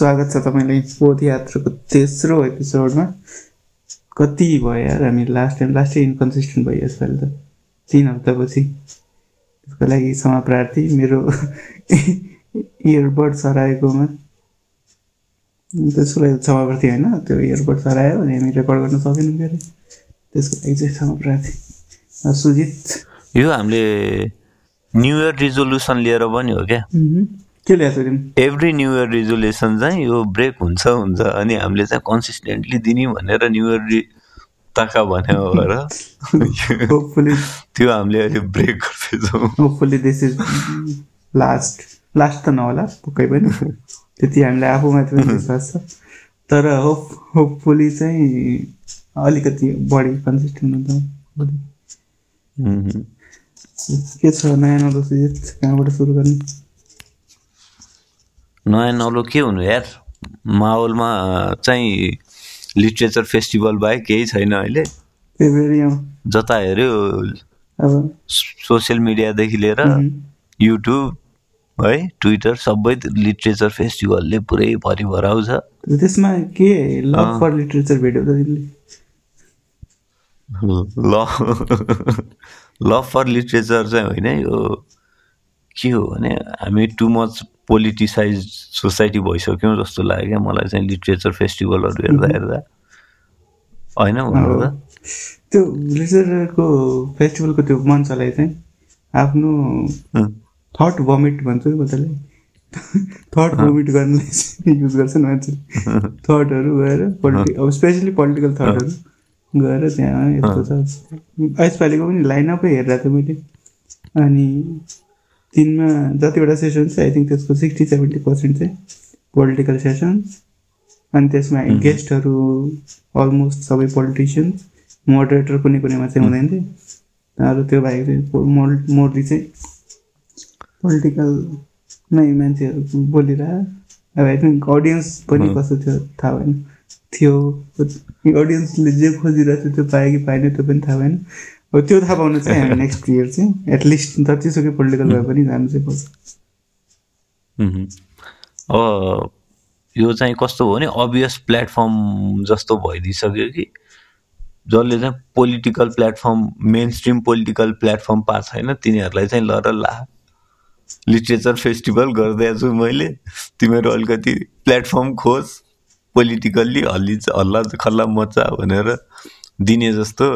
स्वागत छ तपाईँलाई पदयात्राको तेस्रो एपिसोडमा। कति भयो यार? हामी लास्ट टाइम लास्टै इन्कन्सिस्टेन्ट भयो यसपालि त। तिन हप्तापछि त्यसको लागि क्षमा प्रार्थी मेरो इयरबड सराएकोमा। त्यसको लागि क्षमा प्रार्थी होइन त्यो इयरबड सरायो अनि हामी रेकर्ड गर्न सकेनौँ क्या त्यसको लागि चाहिँ क्षमा प्रार्थी सुजित। यो हामीले न्यु इयर रिजोल्युसन लिएर पनि हो क्या? के ल्याएको एभ्री न्यु इयर रिजोल्युसन चाहिँ यो ब्रेक हुन्छ हुन्छ। अनि हामीले चाहिँ कन्सिस्टेन्टली दिने भनेर न्यु इयर रि ताका भन्यो होपफुली त्यो हामीले अहिले ब्रेक गर्दैछौँ। Hopefully this is last last त नहोला पक्कै पनि। त्यति हामीलाई आफूमाथि पनि विश्वास छ। तर होप होपफुली चाहिँ अलिकति बढी कन्सिस्टेन्ट हुन्छ. के छ नयाँ नौलो सुजित कहाँबाट सुरु गर्ने? नयाँ नौलो के हुनु यार। माहौलमा चाहिँ लिट्रेचर फेस्टिभल बाहेक केही छैन अहिले। जता हेऱ्यो सोसियल मिडियादेखि लिएर। युट्युब है ट्विटर सबै लिट्रेचर फेस्टिभलले पुरै भरिभराउ छ। त्यसमा के लभ। फर लिटरेचर भेट्यो त तिमीले? ल लभ फर लिट्रेचर चाहिँ होइन यो के हो भने हामी टु मच पोलिटिसाइज सोसाइटी भइसक्यौँ जस्तो लाग्यो क्या मलाई चाहिँ लिट्रेचर फेस्टिभलहरू हेर्दा हेर्दा। होइन त्यो लिटरेचरको फेस्टिभलको त्यो मञ्चलाई चाहिँ आफ्नो थट भमिट भन्छु म त्यसलाई थट भमिट गर्नलाई चाहिँ युज गर्छन् मान्छे। थटहरू गएर पोलिटि अब स्पेसली पोलिटिकल थटहरू गएर त्यहाँ यस्तो छ। यसपालिको पनि लाइनअपै हेरेर थिएँ मैले। अनि तिनमा जतिवटा सेसन छ आई थिङ्क त्यसको सिक्सटी सेभेन्टी पर्सेन्ट चाहिँ पोलिटिकल सेसन्स अनि त्यसमा गेस्टहरू अलमोस्ट सबै पोलिटिसियन्स मोडरेटर कुनै कुनैमा चाहिँ हुँदैन थिए अरू त्यो बाहेक चाहिँ मोरली चाहिँ पोलिटिकल नै मान्छेहरू बोलिरह अब आई थिङ्क अडियन्स पनि कस्तो थियो थाहा भएन। थियो अडियन्सले जे खोजिरहेको थियो त्यो पायो कि पाएन त्यो पनि थाहा भएन। अब त्यो थाहा पाउनु चाहिँ हामी नेक्स्ट इयर चाहिँ एटलिस्ट जतिसुकै पोलिटिकल भए पनि जानु चाहिँ पर्छ। अब यो चाहिँ कस्तो हो भने अभियस प्लेटफर्म जस्तो भइदिइसक्यो कि जसले चाहिँ political platform mainstream political platform पाएको छैन तिनीहरूलाई चाहिँ ल र ला। लिट्रेचर फेस्टिभल गरिदिएको छु मैले। तिमीहरू अलिकति प्लेटफर्म खोज पोलिटिकल्ली हल्ली हल्ला खल्ला मचा भनेर दिने जस्तो।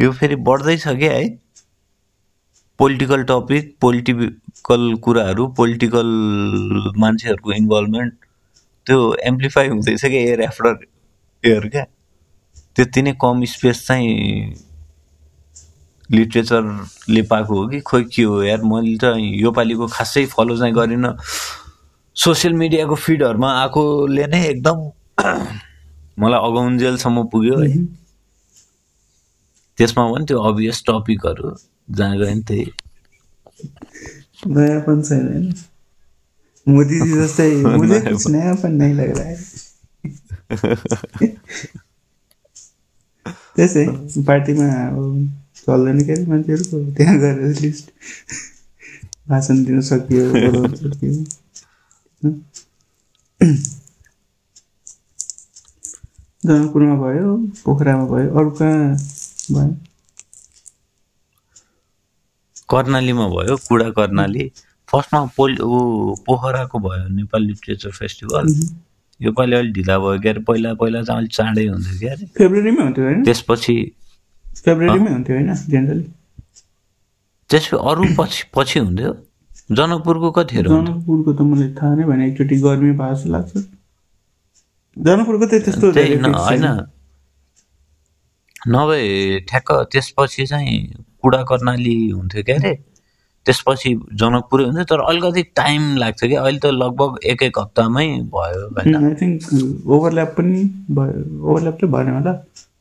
यो फेरि बढ्दैछ क्या है? पोलिटिकल टपिक पोलिटिकल कुराहरू पोलिटिकल मान्छेहरूको इन्भल्भमेन्ट त्यो एम्प्लिफाई हुँदैछ क्या एयर आफ्टर एयर क्या? त्यति नै कम स्पेस चाहिँ लिट्रेचरले पाएको हो कि? खोइ के हो यार मैले त योपालिको खासै फलो चाहिँ गरिनँ। सोसियल मिडियाको फिडहरूमा आएकोले नै एकदम मलाई अगाउन्जेलसम्म पुग्यो है। त्यसमा पनि त्यो अभियस टपिकहरू जहाँ गयो नि त्यही नयाँ पनि छैन होइन मोदीजी जस्तै मुझे कुछ नयाँपन नहीं लग रहा है त्यसै पार्टीमा अब चल्दैन के अरे मान्छेहरूको? त्यहाँ गएर लिस्ट भाषण दिन सकियो बोलाउन सकियो। जनकपुरमा भयो पोखरामा भयो अरू कहाँ भयो। कर्णालीमा भयो कुडा कर्णाली। फर्स्टमा पोल ऊ पोखराको भयो नेपाल लिट्रेचर फेस्टिभल। योपालि अलिक ढिला भयो के अरे पहिला पहिला चाहिँ अलिक चाँडै हुन्थ्यो क्या अरे फेब्रुअरीमै हुन्थ्यो होइन? त्यसपछि फेब्रुअरीमै हुन्थ्यो होइन जेनरली त्यसपछि अरू पछि पछि हुन्थ्यो। जनकपुरको कतिहरू जनकपुरको त मलाई थाहा नै भएन एकचोटि गर्मी भएको जस्तो लाग्छ। जनकपुरको त त्यस्तो होइन। नभए ठ्याक्क त्यसपछि चाहिँ कुडा कर्णाली हुन्थ्यो क्या अरे? त्यसपछि जनकपुरै हुन्थ्यो तर अलिकति टाइम लाग्थ्यो कि? अहिले त लगभग एक एक हप्तामै भयो आई थिङ्क ओभरल्याप पनि भयो ओभरल्याप चाहिँ भएन होला।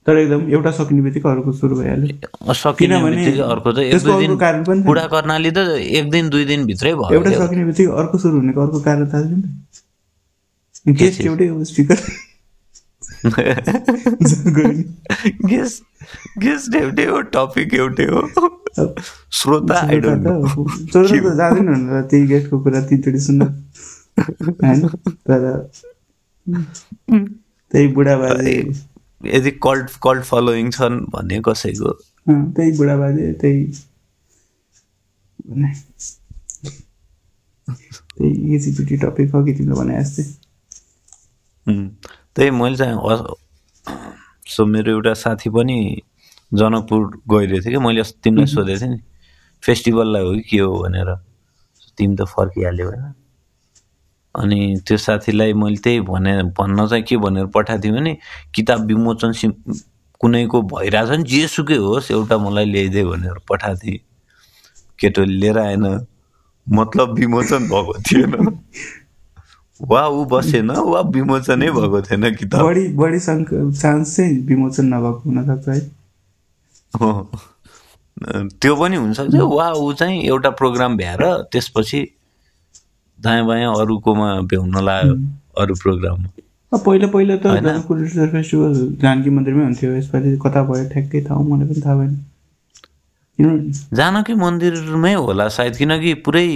तर एकदम एउटा सकिने बित्तिकै अर्को सुरु भइहाल्यो। सकिने बित्तिकै अर्को त एक दुई दिन कारण पनि कर्णाली त एक दिन दुई दिनभित्रै भयो एउटा। सकिने बित्तिकै अर्को सुरु हुनेको अर्को कारण थाहा छैन। चिज? एउटै हो स्पिकर गेस गेस एउटै हो टपिक एउटै हो। श्रोता आई डोन्ट नो त जाँदैन होला त्यही गेस्टको कुरा तिनचोटि सुन्न। होइन? तर त्यही बुढा बाजे यदि कल्ट कल्ट फलोइङ छन् भने कसैको। त्यही बुढा बाजे त्यही त्यही एजिपिटी टपिक अघि तिमीले भने जस्तै। त्यही मैले चाहिँ सो मेरो एउटा साथी पनि जनकपुर गइरहेको थियो कि मैले अस्ति तिमीलाई सोधेको थिएँ नि फेस्टिभललाई हो कि के हो भनेर। तिमी त फर्किहाल्यो होइन। अनि त्यो साथीलाई मैले त्यही भने भन्न चाहिँ के भनेर पठाएको थिएँ भने किताब विमोचन सि कुनैको भइरहेछ नि जेसुकै होस् एउटा मलाई ल्याइदे भनेर पठाएको थिएँ। केटोले लिएर आएन। मतलब विमोचन भएको थिएन। वा ऊ बसेन वा विमोचनै भएको थिएन किताब। बढी बढी चान्स चाहिँ विमोचन नभएको हुनसक्छ है। त्यो पनि हुनसक्छ वा ऊ चाहिँ एउटा प्रोग्राम भ्याएर त्यसपछि दायाँ बायाँ अरूकोमा भ्याउन लाग्यो अरू प्रोग्राममा पहिला पहिला त फेस्टिभल जानकी मन्दिरमै हुन्थ्यो यसपालि कता भयो ठ्याक्कै थाहा मलाई पनि थाहा भएन। जानकी मन्दिरमै होला सायद किनकि पुरै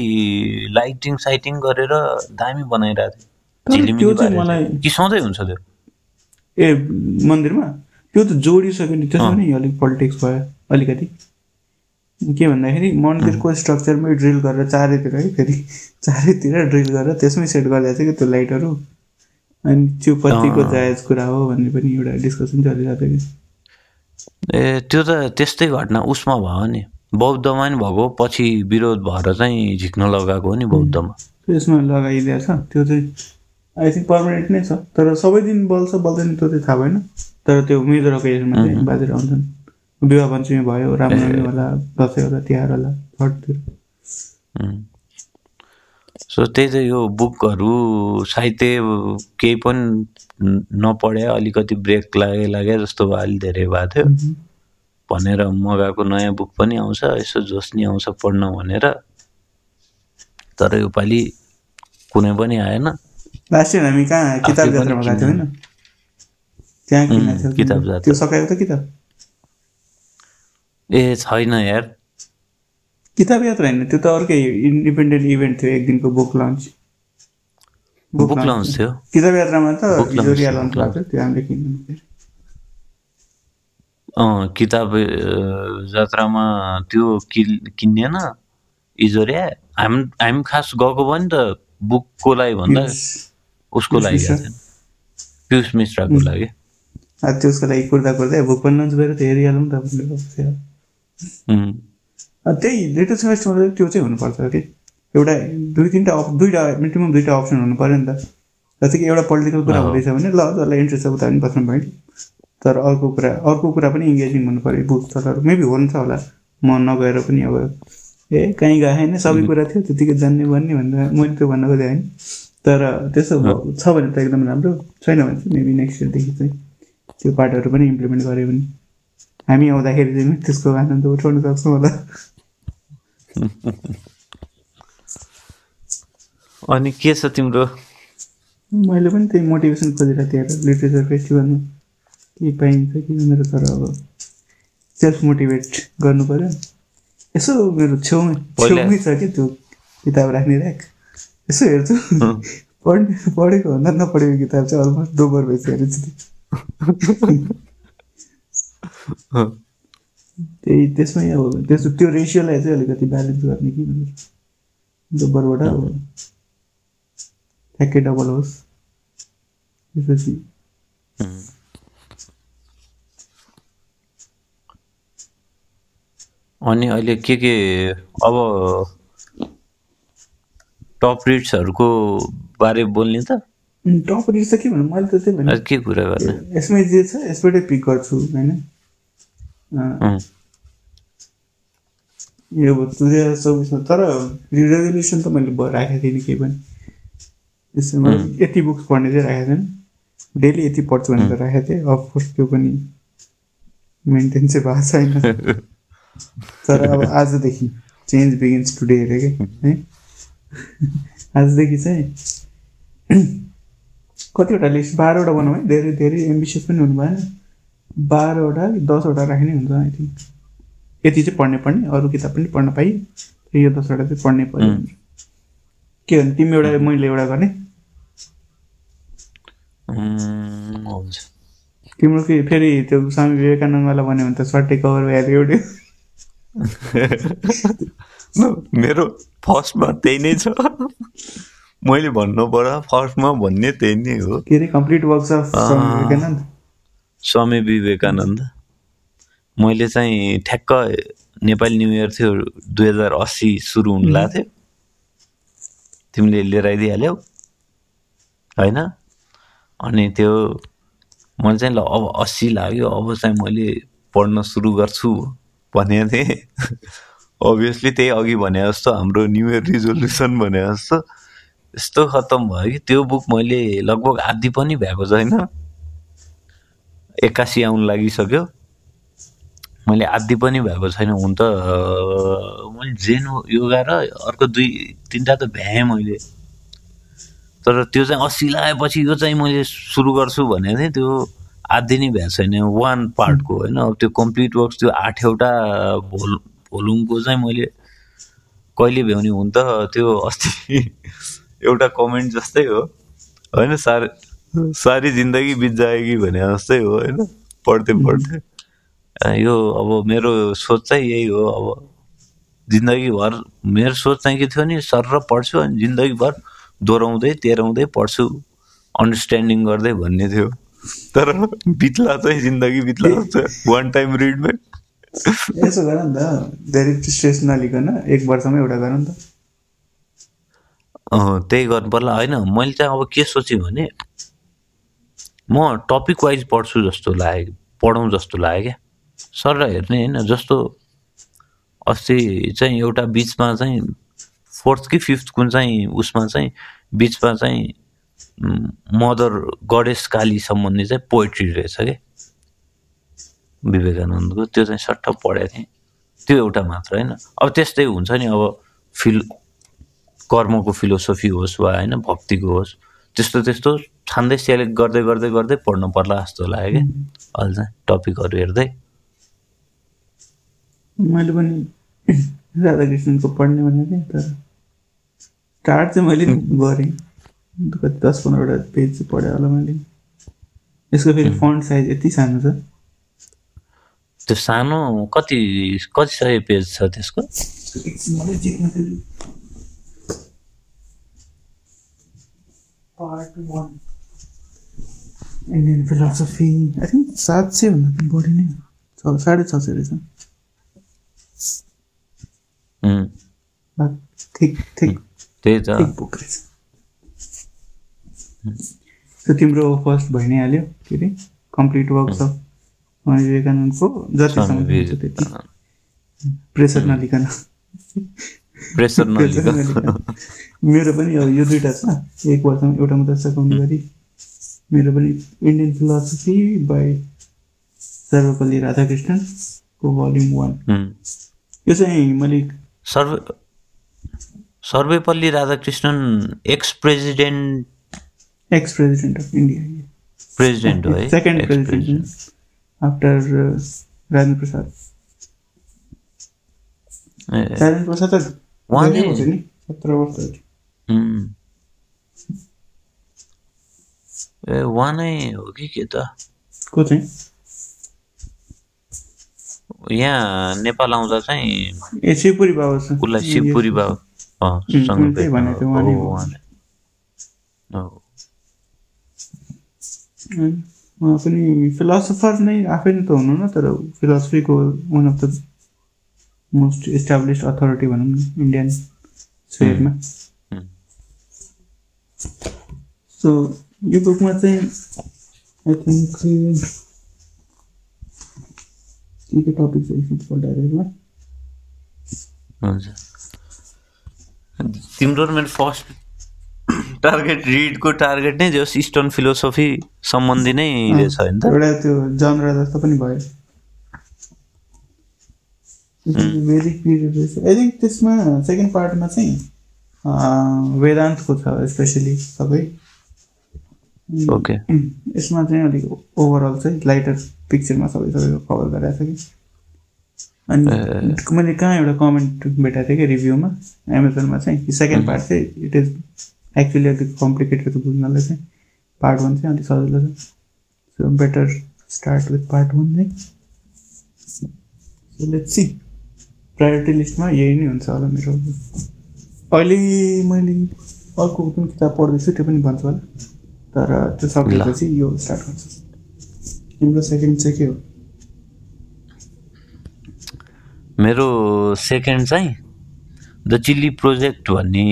लाइटिङ साइटिङ गरेर दामी बनाइरहेको थियो। कि सधैँ हुन्छ त्यो? ए मन्दिरमा? त्यो त जोडिसक्यो नि त्यसमा नि अलिक पोलिटिक्स भयो अलिकति। के भन्दाखेरि मन्दिरको स्ट्रक्चरमै ड्रिल गरेर चारैतिर है फेरि चारैतिर ड्रिल गरेर त्यसमै सेट गरिदिएको छ कि त्यो लाइटहरू अनि त्यो अँ। जायज कुरा हो भन्ने पनि एउटा डिस्कसन चलिरहेको थियो। कि ए त्यो त त्यस्तै घटना उसमा भयो नि। बौद्धमा नि भएको पछि विरोध भएर चाहिँ झिक्न लगाएको हो नि बौद्धमा। त्यसमा लगाइदिएको छ। त्यो चाहिँ आई थिङ्क पर्मानेन्ट नै छ। तर सबै दिन बल्छ बल्दैन त्यो चाहिँ थाहा भएन। तर त्यो मेजर ओकेजनमा चाहिँ बाजेर आउँछन्। विवाह पञ्चमी भयो रामनवमी होला दसैँ होला तिहार होला छठतिर. सो त्यही त यो बुकहरू साहित्य केही पनि नपढे अलिकति ब्रेक लागे लागे जस्तो भयो अलि धेरै भएको थियो। भनेर मगाएको नयाँ बुक पनि आउँछ यसो जोस नि आउँछ पढ्न भनेर। तर योपालि कुनै पनि आएन। हामी कहाँ किताब पनि जात्रामा गएको थियौँ किन्नु। होइन? त्यहाँ उम्, किनेको थियौँ। किताब जात्रा। त्यो सकायो त किताब? ए छैन यार। किताब यात्रा होइन त्यो त अर्कै इन्डिपेन्डेन्ट इभेन्ट थियो एक दिनको बुक लन्च। बुक लन्च थियो किताब यात्रामा त जोरिया लन्च भएको थियो त्यो हामीले किन्नु अँ किताब जात्रामा त्यो किल किनिएन इजोरिया हाम हामी खास गएको पनि त बुकको लागि भन्दा उसको लागि पियुष मिश्राको लागि त्यसको लागि कुर्दा कुर्दै बुक पनि लन्च गरेर त्यो हेरिहालौँ त त्यही लेटेस्ट फेस्टमा त्यो चाहिँ हुनुपर्छ कि एउटा दुई तिनवटा अप दुईवटा मिनिमम दुईवटा अप्सन हुनु पऱ्यो नि त। जस्तै कि एउटा पोलिटिकल कुरा। हुँदैछ भने ल जसलाई इन्ट्रेस्ट छ उता पनि बस्नु भयो तर अर्को कुरा अर्को कुरा पनि इङ्गेजिङ हुनु पऱ्यो बुक तर मेबी हुन्छ होला। म नगएर पनि अब ए कहीँ गएँ होइन सबै कुरा थियो त्यतिकै जान्ने भन्ने भनेर मैले त्यो भन्न खोजेँ होइन। तर त्यसो छ भने त एकदम राम्रो छैन भने चाहिँ मेबी नेक्स्ट इयरदेखि चाहिँ त्यो पार्टहरू पनि इम्प्लिमेन्ट गऱ्यो भने। हामी आउँदाखेरि चाहिँ त्यसको आनन्द उठाउन सक्छौँ होला। अनि के छ तिम्रो? मैले पनि त्यही मोटिभेसन खोजिरहेको थिएँ लिटरेचर फेस्टिभलमा के पाइन्छ कि भनेर तर अब सेल्फ मोटिभेट गर्नु पऱ्यो यसो मेरो छेउमै छेउमै छ कि त्यो किताब राख्ने ऱ्याक यसो हेर्छु। पढ्ने पढेको भन्दा नपढेको किताब चाहिँ अलमोस्ट दोबर भइसकेको छ त्यही त्यसमै अब त्यसो त्यो रेसियोलाई चाहिँ अलिकति ब्यालेन्स गर्ने कि भनेर। दोब्बरबाट अब ठ्याक्कै डबल होस् त्यसपछि अनि अहिले के के अब टप रिड्सहरूको बारे बोल्ने त? टप रिच त के भन्नु? मैले त त्यही भने के कुरा गर्ने? यसमै जे छ यसबाटै पिक गर्छु होइन? यो अब दुई हजार चौबिसमा तर रेजोल्युसन त मैले राखेको थिइनँ केही पनि। त्यसमा यति बुक्स पढ्ने चाहिँ राखेको थिएन डेली यति पढ्छु भनेर राखेको थिएँ। अफकोर्स त्यो पनि मेन्टेन चाहिँ भएको छैन। तर अब आजदेखि चेन्ज बिगिन्स टुडे अरे कि है? आजदेखि चाहिँ कतिवटा लिस्ट बाह्रवटा बनाउँ है। धेरै धेरै एम्बिसियस पनि हुनु भएन। बाह्रवटा दसवटा राख्ने हुन्छ आई थिङ्क यति चाहिँ पढ्ने पढ्ने अरू किताब पनि पढ्न पाइ यो दसवटा चाहिँ पढ्नै पऱ्यो. के भने तिमी एउटा मैले एउटा गर्ने। तिम्रो कि फेरि त्यो स्वामी विवेकानन्दवाला भन्यो भने त सट्टै कभर भइहाल्यो एउटै? मेरो फर्स्टमा त्यही नै छ। मैले भन्नु पर्दा फर्स्टमा भन्ने त्यही नै हो। के अरे complete works of Swami Vivekananda? Swami Vivekananda. मैले चाहिँ ठ्याक्क नेपाली न्यु इयर थियो दुई हजार अस्सी सुरु हुनु लाग्थ्यो तिमीले लिएर आइदिइहाल्यौ होइन? अनि त्यो मैले चाहिँ ल अब अस्सी लाग्यो अब चाहिँ मैले पढ्न सुरु गर्छु भनेको थिएँ। अभियसली त्यही अघि भने जस्तो हाम्रो न्यु इयर रिजोल्युसन भने जस्तो। यस्तो खत्तम भयो कि त्यो बुक मैले लगभग आधी पनि भ्याएको छैन। एक्कासी आउनु लागिसक्यो। मैले आधी पनि भएको छैन हुन त मैले जेन योगा र अर्को दुई तिनवटा त भ्याएँ मैले। तर त्यो चाहिँ अस्सी लगाएपछि यो चाहिँ मैले सुरु गर्छु भनेको थिएँ त्यो आधी नै भ्याएको छैन। वान पार्टको होइन अब त्यो कम्प्लिट वर्क्स त्यो आठवटा भोल भोलुङको चाहिँ मैले कहिले भ्याउने हुन त त्यो अस्ति एउटा कमेन्ट जस्तै हो। होइन सार सारी जिन्दगी बित जाएगी भने जस्तै हो होइन? पढ्दै पढ्दै। यो अब मेरो सोच चाहिँ यही हो अब जिन्दगीभर मेरो सोच चाहिँ के थियो नि सर र पढ्छु अनि जिन्दगीभर दोहोऱ्याउँदै तेह्राउँदै पढ्छु अन्डरस्ट्यान्डिङ गर्दै भन्ने थियो। तर बित्ला चाहिँ जिन्दगी बित्ला वान टाइम रिडमै यसो गर नि त धेरै स्ट्रेस नलिकन एक वर्षमा एउटा गर नि त। त्यही गर्नु पर्ला। होइन मैले चाहिँ अब के सोचेँ भने म टपिक वाइज पढ्छु जस्तो लाग्यो पढौँ जस्तो लाग्यो क्या। सर हेर्ने होइन जस्तो अस्ति चाहिँ एउटा बिचमा चाहिँ फोर्थ कि फिफ्थ कुन चाहिँ उसमा चाहिँ बिचमा चाहिँ मदर गडेस काली सम्बन्धी चाहिँ पोइट्री रहेछ क्या विवेकानन्दको त्यो चाहिँ सट्ट पढेको थिएँ। त्यो एउटा मात्र होइन। अब त्यस्तै हुन्छ नि अब फिल कर्मको फिलोसफी होस् वा होइन भक्तिको होस् त्यस्तो त्यस्तो छान्दै सेलेक्ट गर्दै गर्दै गर्दै पढ्नु पर्ला जस्तो लाग्यो क्या अहिले चाहिँ टपिकहरू हेर्दै मैले पनि राधाकृष्णनको पढ्ने भनेको थिएँ तर स्टार्ट चाहिँ मैले गरेँ। कति दस पन्ध्रवटा पेज चाहिँ पढेँ होला मैले। यसको फेरि फन्ट साइज यति सानो छ। त्यो सानो कति कति सय पेज छ त्यसको? Part one Indian philosophy I think सात सयभन्दा बढी नै छ साढे छ सय रहेछ। ठिक ठिक त्यही त तिम्रो फर्स्ट भइ नै हाल्यो के अरे कम्प्लिट वर्क्स अफ स्वामी विवेकानन्दको जतिसम्म त्यति। प्रेसर नलिकन प्रेसर नलिकन मेरो पनि अब यो दुइटा छ एक वर्षमा एउटा मात्र सघाउने गरी मेरो पनि इन्डियन फिलोसफी बाई सर्वपल्ली राधाकृष्णनको भल्युम वान यो चाहिँ मैले survey Sarvepalli Radhakrishnan ex president ex president of India president हो है second. President after Rajendra Prasad Rajendra Prasad त उहाँ धेरै नै- सत्र वर्ष। ए उहाँ नै हो कि के त को चाहिँ यहाँ नेपाल आउँदा चाहिँ शिवपुरी बाबा उसलाई शिवपुरी बाबा। उहाँ पनि फिलोसफर नै आफै नै त हुनु न तर फिलोसफीको one of the most established authority भनौँ न इन्डियन स्फेयरमा उम्, सो यो बुकमा चाहिँ आई थिङ्क के के टपिक छ डाइरेक्टमा हुन्छ तिम्रो मेरो फर्स्ट टार्गेट रिडको टार्गेट नै? जस इस्टर्न फिलोसफी सम्बन्धी नै रहेछ होइन त एउटा त्यो जनरा जस्तो पनि भयो वेदिक पिरियड रहेछ आई थिङ्क त्यसमा सेकेन्ड पार्टमा चाहिँ वेदान्तको छ स्पेसली सबै ओके यसमा चाहिँ अलिक ओभरअल चाहिँ लाइटर पिक्चरमा सबै सबैको कभर गरिरहेको छ अनि मैले कहाँ एउटा कमेन्ट भेटाएको थिएँ कि रिभ्यूमा एमाजोनमा चाहिँ। कि सेकेन्ड पार्ट चाहिँ इट इज एक्चुली अलिक कम्प्लिकेटेड बुझ्नलाई चाहिँ। पार्ट वान चाहिँ अलिक सजिलो छ। So better start with part one चाहिँ। सो लेट्स सी प्रायोरिटी लिस्टमा यही नै हुन्छ होला मेरो। अहिले मैले अर्को कुन किताब पढ्दैछु त्यो पनि भन्छु होला। तर त्यो सकेपछि यो स्टार्ट गर्छु। तिम्रो सेकेन्ड चाहिँ के हो? मेरो सेकेन्ड चाहिँ द चिल्ली प्रोजेक्ट भन्ने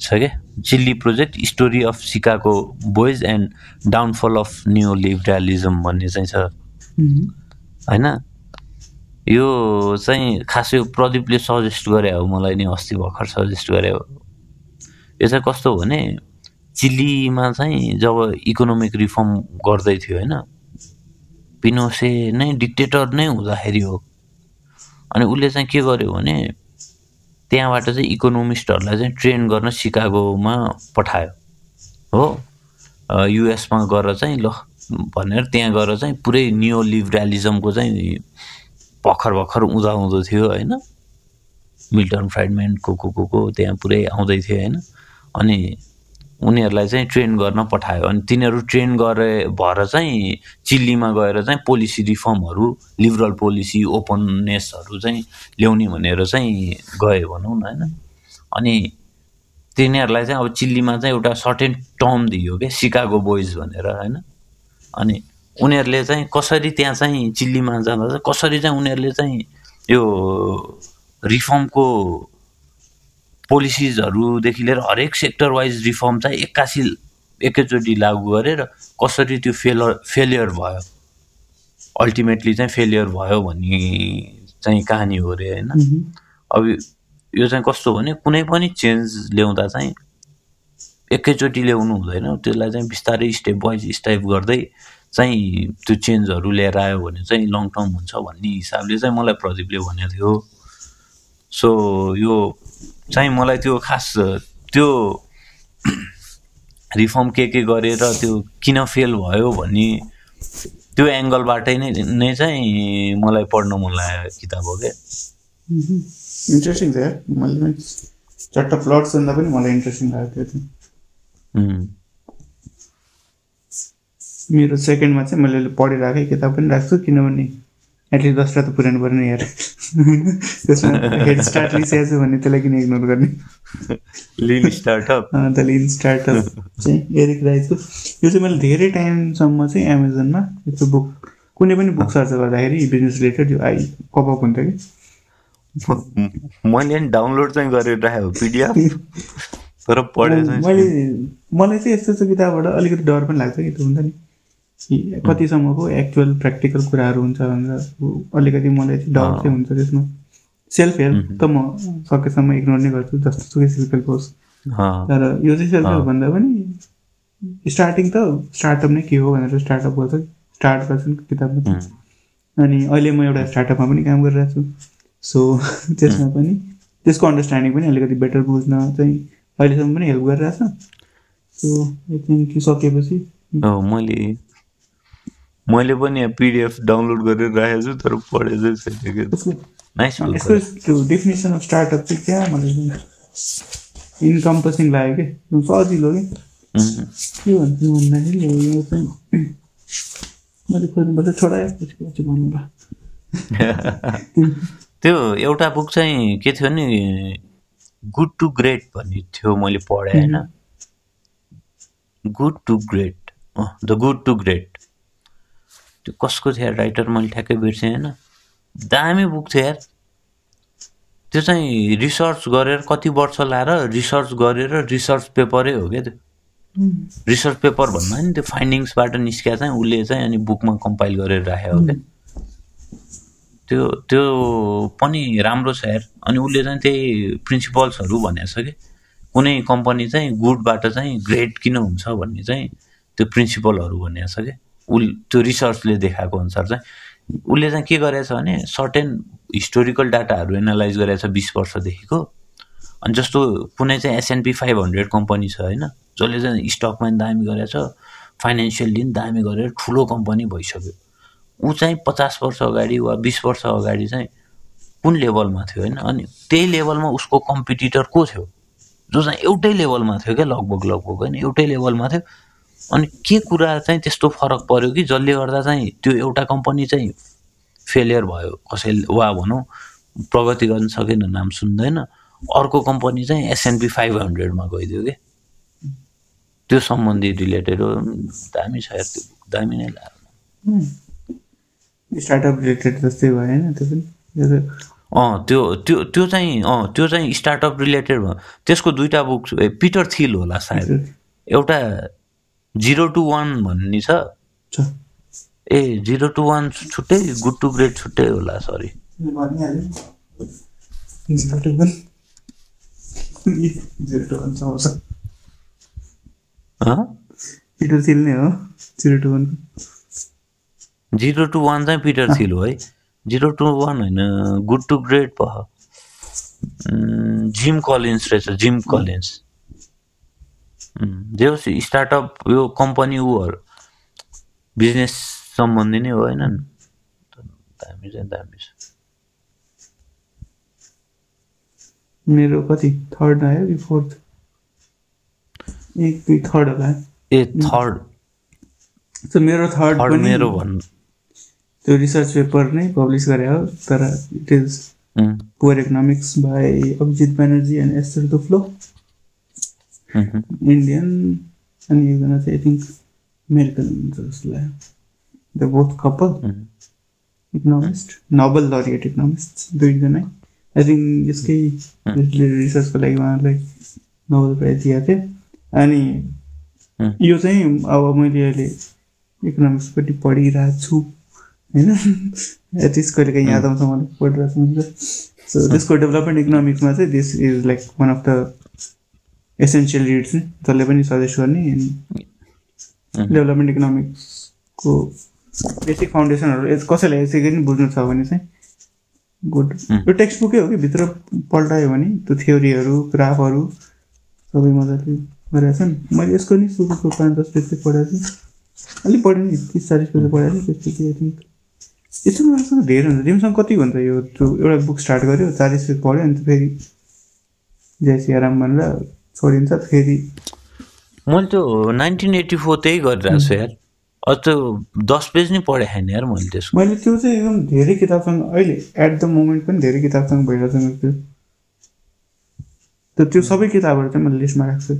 छ क्या Chile project story of सिकाको boys and downfall of new liberalism भन्ने चाहिँ छ। होइन? यो चाहिँ खास यो प्रदीपले सजेस्ट गरे हो मलाई नि अस्ति भर्खर सजेस्ट गरे हो। यो चाहिँ कस्तो हो भने चिल्लीमा चाहिँ जब इकोनोमिक रिफर्म गर्दै थियो होइन? पिनोसे नै डिक्टेटर नै हुँदाखेरि हो। अनि उसले चाहिँ के गर्यो भने त्यहाँबाट चाहिँ इकोनोमिस्टहरूलाई चाहिँ ट्रेन गर्न सिकागोमा पठायो। हो? युएसमा गएर चाहिँ ल भनेर त्यहाँ गएर चाहिँ पुरै नियो लिबरालिजमको चाहिँ भर्खर भर्खर उँधा उँधो थियो होइन? मिल्टन फ्राइडमेन्टको को को त्यहाँ पुरै आउँदै थियो होइन? अनि उनीहरूलाई चाहिँ ट्रेन गर्न पठायो। अनि तिनीहरू ट्रेन गरे भएर चाहिँ चिल्लीमा गएर चाहिँ पोलिसी रिफर्महरू लिबरल पोलिसी ओपननेसहरू चाहिँ ल्याउने भनेर चाहिँ गयो भनौँ न होइन? अनि तिनीहरूलाई चाहिँ अब चिल्लीमा चाहिँ एउटा सर्टेन टर्म दियो क्या सिकागो बोइज भनेर होइन? अनि उनीहरूले चाहिँ कसरी त्यहाँ चाहिँ चिल्लीमा जाँदा चाहिँ कसरी चाहिँ उनीहरूले चाहिँ यो रिफर्मको पोलिसिजहरूदेखि लिएर हरेक सेक्टर वाइज रिफर्म चाहिँ एक्कासी एकैचोटि लागू गरेर कसरी त्यो फेलर फेलियर भयो? अल्टिमेटली चाहिँ फेलियर भयो भन्ने चाहिँ कहानी हो अरे होइन? अब यो चाहिँ कस्तो भने कुनै पनि चेन्ज ल्याउँदा चाहिँ एकैचोटि ल्याउनु हुँदैन। त्यसलाई चाहिँ बिस्तारै स्टेप वाइज स्टेप गर्दै चाहिँ त्यो चेन्जहरू लिएर आयो भने चाहिँ लङ टर्म हुन्छ भन्ने हिसाबले चाहिँ मलाई प्रदीपले भनेको थियो। सो यो चाहिँ मलाई त्यो खास त्यो रिफर्म के के गरेर त्यो किन फेल भयो भन्ने त्यो एङ्गलबाटै नै नै चाहिँ मलाई पढ्न मन लागेको किताब हो क्या। इन्ट्रेस्टिङ छ मैले चट्ट प्लट सुन्दा पनि मलाई इन्ट्रेस्टिङ लागेको थियो मेरो सेकेन्डमा चाहिँ मैले पढिरहेकै किताब पनि राख्छु किनभने एटलिस्ट दसवटा त पुऱ्याउनु पऱ्यो नि हेर त्यसमा हेड स्टार्ट लिइसकेको छु भने त्यसलाई किन इग्नोर गर्ने? लिन स्टार्टअप अन्त लिन स्टार्टअप चाहिँ एरिक राइसको यो चाहिँ मैले धेरै टाइमसम्म चाहिँ एमाजोनमा यस्तो बुक कुनै पनि बुक सर्च गर्दाखेरि बिजनेस रिलेटेड यो आई पपअप हुन्थ्यो कि? मैले नि डाउनलोड चाहिँ गरेर राखेको पिडिएफ तर पढेँ मैले मलाई चाहिँ यस्तो यस्तो किताबबाट अलिकति डर पनि लाग्छ कि त्यो हुन्छ नि। कतिसम्मको एक्चुअल प्र्याक्टिकल कुराहरू हुन्छ भनेर अलिकति मलाई चाहिँ डर चाहिँ हुन्छ त्यसमा. सेल्फ हेल्प त म सकेसम्म इग्नोर नै गर्छु जस्तो सुकै सिम्पल होस्। तर यो चाहिँ सेल्फ हेल्प भन्दा पनि स्टार्टिङ त स्टार्टअप नै के हो भनेर स्टार्टअप गर्छ स्टार्ट गर्छन् किताबमा। अनि अहिले म एउटा स्टार्टअपमा पनि काम गरिरहेको छु सो त्यसमा पनि त्यसको अन्डरस्ट्यान्डिङ पनि अलिकति बेटर बुझ्न चाहिँ अहिलेसम्म पनि हेल्प गरिरहेछ। सो आई थिङ्क सकेपछि। मैले मैले पनि यहाँ पिडिएफ डाउनलोड गरेर राखेको छु तर पढेको छैन नाइस यसको त्यो डेफिनेसन अफ स्टार्टअप चाहिँ क्या मलाई इन्कम्पसिङ लाग्यो कि? सजिलो कि? के भन्छु भन्दाखेरि यो चाहिँ मैले खोज्नुपर्छ छोडाएपछि पछि भन्नु त्यो एउटा बुक चाहिँ के थियो नि गुड टु ग्रेट भन्ने थियो मैले पढेँ होइन? Good to great the good to great त्यो कसको थियो राइटर मैले ठ्याक्कै बिर्सेँ होइन? दामी बुक थियो यार। त्यो चाहिँ रिसर्च गरेर कति वर्ष लाएर रिसर्च गरेर रिसर्च पेपरै हो क्या त्यो। रिसर्च पेपर भन्दा नि त्यो फाइन्डिङ्सबाट निस्किया चाहिँ उसले चाहिँ अनि बुकमा कम्पाइल गरेर राखेको हो क्या। त्यो त्यो पनि राम्रो छ यार। अनि उसले चाहिँ त्यही प्रिन्सिपल्सहरू भनेको छ कि कुनै कम्पनी चाहिँ गुडबाट चाहिँ ग्रेट किन हुन्छ भन्ने चाहिँ त्यो प्रिन्सिपलहरू भनेको छ क्या उल त्यो रिसर्चले देखाएको अनुसार चाहिँ उसले चाहिँ के गरेछ भने सर्टेन हिस्टोरिकल डाटाहरू एनालाइज गरेछ बिस वर्षदेखिको। अनि जस्तो कुनै चाहिँ एसएनपी फाइभ हन्ड्रेड कम्पनी छ होइन जसले चाहिँ स्टकमा पनि दामी गरेछ फाइनेन्सियल्ली पनि दामी गरेर ठुलो कम्पनी भइसक्यो। ऊ चाहिँ पचास वर्ष अगाडि वा बिस वर्ष अगाडि चाहिँ कुन लेभलमा थियो होइन अनि त्यही लेभलमा उसको कम्पिटिटर को थियो? जो चाहिँ एउटै लेभलमा थियो क्या लगभग लगभग होइन एउटै लेभलमा थियो। अनि के कुरा चाहिँ त्यस्तो फरक पऱ्यो कि जसले गर्दा चाहिँ त्यो एउटा कम्पनी चाहिँ फेलियर भयो? कसैले वा भनौँ प्रगति गर्न सकेन नाम सुन्दैन। अर्को कम्पनी चाहिँ एसएनपी फाइभ हन्ड्रेडमा गइदियो कि। त्यो सम्बन्धी रिलेटेड हो। दामी छ त्यो। दामी नै लाग्यो। स्टार्टअप रिलेटेड जस्तै भयो होइन त्यो पनि। अँ त्यो त्यो त्यो चाहिँ अँ त्यो चाहिँ स्टार्टअप रिलेटेड भयो। त्यसको दुइटा बुक पिटर थिल होला सायद। एउटा जिरो टु वान भन्ने छ। ए जिरो टु वान छुट्टै गुड टु ग्रेट छुट्टै होला सरी वान वान पिटर नै हो जिरो टू वानको जिरो टु वान चाहिँ पिटर थिल हो है। जिरो टु वान होइन गुड टु ग्रेट भयो जिम कलिन्स रहेछ जिम कलिन्स जे होस् स्टार्टअप यो कम्पनी उहरू बिजनेस सम्बन्धी नै हो होइन दामी चाहिँ दामी छ मेरो कति? थर्ड आयो कि फोर्थ एक दुई थर्ड होला। ए थर्ड मेरो थर्ड मेरो भन्नु। त्यो रिसर्च पेपर नै पब्लिस गरे हो तर it is poor economics by Abhijit Banerjee and Esther Duflo Indian अनि एकजना चाहिँ आई थिङ्क अमेरिकन हुन्छ जस्तो लाग्यो the both couple economist Nobel laureate economist दुईजना आई थिङ्क यसकै रिसर्चको लागि उहाँहरूलाई नोबल प्राइज दिएको थियो अनि. यो चाहिँ अब मैले अहिले इकोनोमिक्सपट्टि पढिरहेको छु होइन एटलिस्ट कहिले काहीँ याद आउँछ मलाई पढिरहेको छु सो त्यसको डेभलपमेन्ट इकोनोमिक्समा चाहिँ this is like one of the essential reads नै जसले पनि सजेस्ट गर्ने डेभलपमेन्ट इकोनोमिक्सको बेसिक फाउन्डेसनहरू कसैलाई यसै पनि बुझ्नु छ भने चाहिँ गुड यो टेक्स्ट बुकै हो कि भित्र पल्टायो भने त्यो थ्योरीहरू ग्राफहरू सबै मजाले गरेका छन्। मैले यसको नि सुरुको पाँच दस पेज चाहिँ पढाएको छु। अलिक पढेँ नि तिस चालिस पेज पढाएको छु त्यसपछि आई थिङ्क यसो मलाई धेरै हुन्छ। तिमीसँग कति हुन्छ यो? एउटा बुक स्टार्ट गर्यो चालिस पेज पढ्यो अनि फेरि जय सियाराम भनेर छोडिन्छ फेरि। मैले त्यो नाइन्टिन एट्टी फोर त्यही गरिरहेको छु यार। अझ त्यो दस पेज नै पढेको छैन यार मैले त्यसको। मैले त्यो चाहिँ एकदम धेरै किताबसँग अहिले एट द मोमेन्ट पनि धेरै किताबसँग भइरहेको छ त त्यो सबै किताबहरू चाहिँ मैले लिस्टमा राख्छु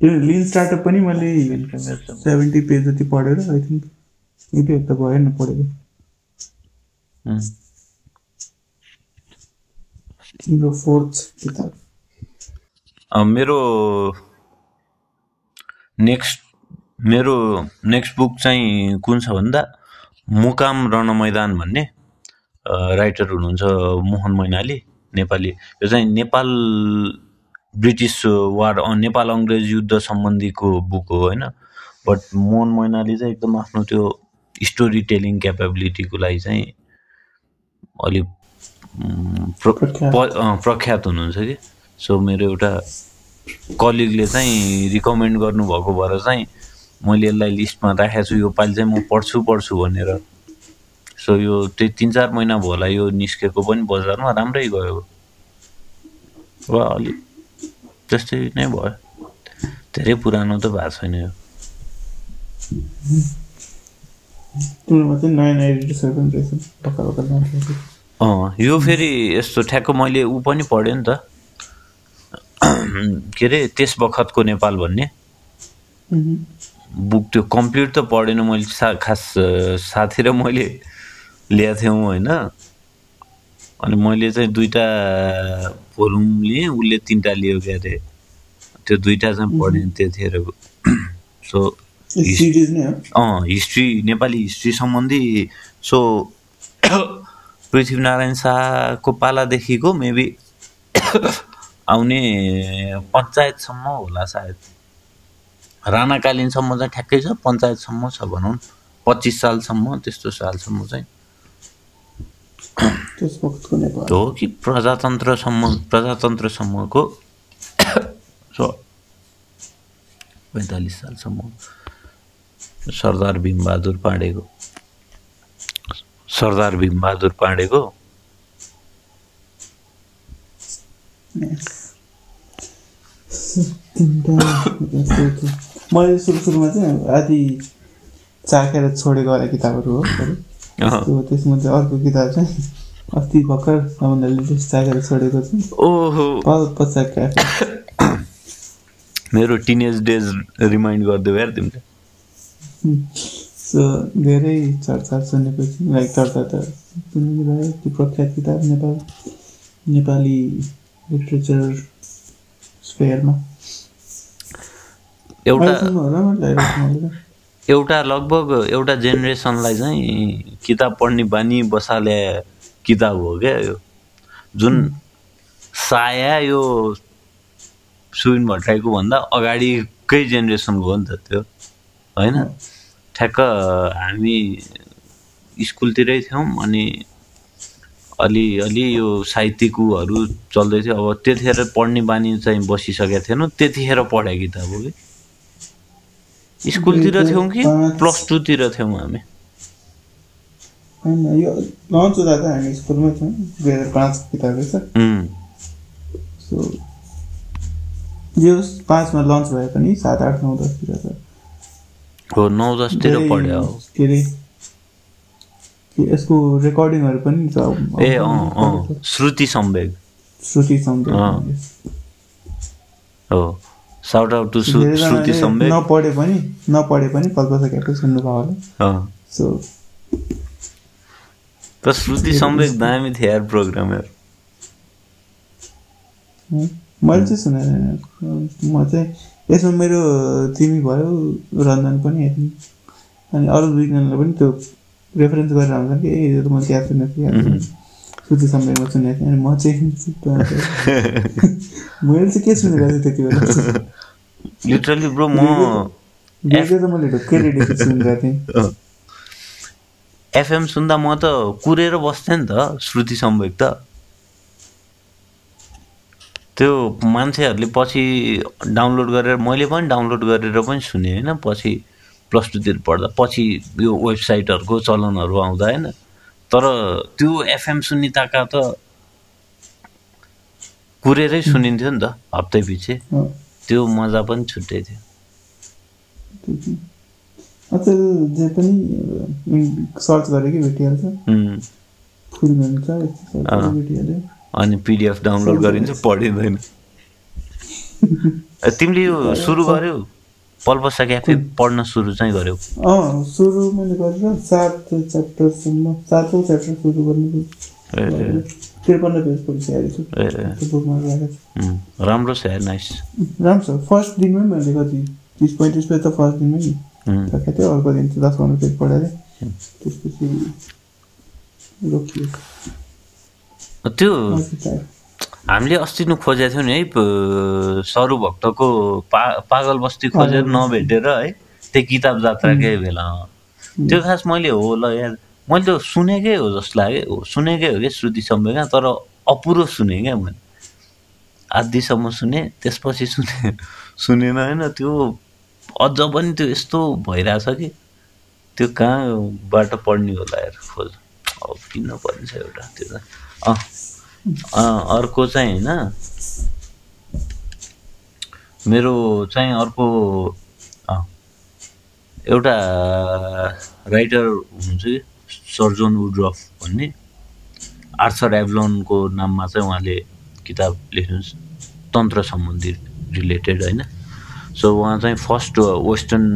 त्यो लिन स्टार्टअप पनि मैले सेभेन्टी पेज जति पढेर आई थिङ्क एक दुई हप्ता भयो न पढेको। तिम्रो फोर्थ किताब मेरो नेक्स्ट मेरो नेक्स्ट बुक चाहिँ कुन छ भन्दा मुकाम रणमैदान भन्ने राइटर हुनुहुन्छ मोहन मैनाली नेपाली। यो चाहिँ नेपाल ब्रिटिस वार नेपाल अङ्ग्रेज युद्ध सम्बन्धीको बुक हो होइन? बट मोहन मैनाली चाहिँ एकदम आफ्नो त्यो स्टोरी टेलिङ क्यापेबिलिटीको लागि चाहिँ अलिक प्रख्यात। हुनुहुन्छ कि? सो मेरो एउटा कलिगले चाहिँ रिकमेन्ड गर्नुभएको भएर चाहिँ मैले यसलाई लिस्टमा राखेको छु। यो पालि चाहिँ म पढ्छु पढ्छु भनेर। सो यो त्यही तिन चार महिना भयो होला यो निस्केको पनि बजारमा राम्रै गयो। वा अलिक त्यस्तै नै भयो। धेरै पुरानो त भएको छैन यो। तिम्रोमा चाहिँ नयाँ नयाँ एडिटर्सहरू पनि रहेछ। भर्खर भर्खर लन्च भएको। अँ यो फेरि यस्तो ठ्याक्क मैले ऊ पनि पढेँ नि त। के अरे त्यस बखतको नेपाल भन्ने। बुक त्यो कम्प्लिट त पढेन मैले सा खास साथी र मैले ल्याएको थियौँ होइन। अनि मैले चाहिँ दुइटा भोलुम लिएँ उसले तिनवटा लियो क्या अरे त्यो दुइटा चाहिँ पढेँ त्यतिखेर। सो यो सिरिज नै हो अँ हिस्ट्री नेपाली हिस्ट्री सम्बन्धी सो पृथ्वीनारायण शाहको पालादेखिको मेबी आउने पञ्चायतसम्म होला सायद। राणाकालीनसम्म चाहिँ ठ्याक्कै छ पञ्चायतसम्म छ भनौँ। पच्चिस सालसम्म त्यस्तो सालसम्म चाहिँ। हो कि प्रजातन्त्रसम्म प्रजातन्त्रसम्मको सो पैँतालिस सालसम्म। सरदार भीमबहादुर पाण्डेको सरदार भीमबहादुर पाण्डेको मैले सुरु सुरुमा चाहिँ आदि चाखेर छोडेको वाला किताबहरू हो सबै अँ। त्यो त्यसमध्ये अर्को किताब चाहिँ अस्ति भर्खर लेटेस्ट चाखेर छोडेको छु ओहो मेरो टिनेज डेज रिमाइन्ड गरिदियो यार तिमीले सो धेरै चर्चा सुनेपछि लाइक चर्चा त सुनिरह्यो त्यो प्रख्यात किताब नेपाल नेपाली लिटरेचर स्फेयरमा एउटा। एउटा लगभग एउटा जेनेरेसनलाई चाहिँ किताब पढ्ने बानी बसाले किताब हो क्या यो। जुन साया यो सुबिन भट्टराईको भन्दा अगाडिकै जेनेरेसनको हो नि त त्यो। होइन? ठ्याक्क हामी स्कुलतिरै थियौँ अनि अलि अलि यो साहित्यिकहरू चल्दै थियो अब त्यतिखेर पढ्ने बानी चाहिँ बसिसकेको थिएन। त्यतिखेर पढाइ किताब हो कि? स्कुलतिर थियौँ कि? पाँच- प्लस टूतिर थियौँ हामी। यो लन्च हुँदा त हामी स्कुलमै थियौँ। दुई हजार पाँचको किताब रहेछ। उम्, सो यो पाँचमा लन्च भए पनि सात आठ नौ दसतिर त हो नौ दसतिर पढ्यो। हो के अरे यसको रेकर्डिङहरू पनि छ? ए अँ अँ श्रुति सम्वेग श्रुति सम्झ अँ। हो साउट आउट टु श्रुति सम्वेग नपढे पनि नपढे पनि कल्पसा क्याफे सुन्नुभयो होला। सो तर श्रुति सम्वेक दामी थियो यार प्रोग्रामहरू है। मैले चाहिँ छैन। म चाहिँ यसमा मेरो तिमी भयो रञ्जन पनि हेर्ने। अनि अरू दुईजनालाई पनि त्यो रेफरेन्स गरेर आउँछ कि ए यो त मैले त्यहाँ सुनेको थिएँ सुनेको। श्रुति सम्वेकमा सुनेको थिएँ अनि म चाहिँ मैले चाहिँ के सुनेको थिएँ त्यति बेला? लिटरली ब्रो म त मैले ढुक्कै रेडियो सुनिरहेको थिएँ। एफएम सुन्दा म त कुरेर बस्थेँ नि त श्रुति सम्वेक त। त्यो मान्छेहरूले पछि डाउनलोड गरेर मैले पनि डाउनलोड गरेर पनि सुनेँ होइन पछि प्लस टूतिर पढ्दा। पछि यो वेबसाइटहरूको चलनहरू आउँदा होइन। तर त्यो एफएम सुन्ने ताका त कुरेरै सुनिन्थ्यो नि त हप्तै पछि त्यो मजा पनि छुट्टै थियो। जे पनि सर्च गरे कि भेटिहाल्छ फुल हुन्छ भेटिहाल्यो अनि पिडिएफ डाउनलोड गरिन्छ पढिँदैन। तिमीले यो सुरु गर्यौ? पल्पसा क्याफे पढ्न सुरु चाहिँ गर्यौ? अँ सुरु मैले गरेर सात च्याप्टरसम्म सातौँ च्याप्टर सुरु गर्नु त्रिपन्न पेज पढिसकेको छु। त्यो बुकमा राम्रो छ नाइस राम्रो छ। फर्स्ट दिनमै मैले कति तिस पैँतिस पेज त फर्स्ट दिनमै नि। सकेको थियो अर्को दिन चाहिँ दस पन्ध्र पेज पढाएर त्यसपछि रोकियो। त्यो। हामीले अस्ति नै खोजेको थियौँ नि है सरु भक्तको पा पागल बस्ती खोजेर नभेटेर है त्यो किताब जात्राकै बेला। त्यो खास मैले हो ल यार मैले त्यो सुनेकै हो जस्तो लाग्यो हो, सुनेकै हो क्या श्रुति सम्वेका तर अपुरो सुने क्या मैले। आधीसम्म सुने त्यसपछि सुने सुनेन होइन त्यो अझ पनि त्यो यस्तो भइरहेछ कि त्यो कहाँबाट पढ्ने होला यार खोज। अब किन्न परिन्छ एउटा त्यो त। अँ, अर्को चाहिँ होइन। मेरो चाहिँ अर्को एउटा राइटर हुनुहुन्छ कि सर्जन वुड्रफ भन्ने। आर्थर एभलोनको नाममा चाहिँ उहाँले किताब लेख्नुहुन्छ। तन्त्र सम्बन्धी रिलेटेड होइन। सो उहाँ चाहिँ फर्स्ट वेस्टर्न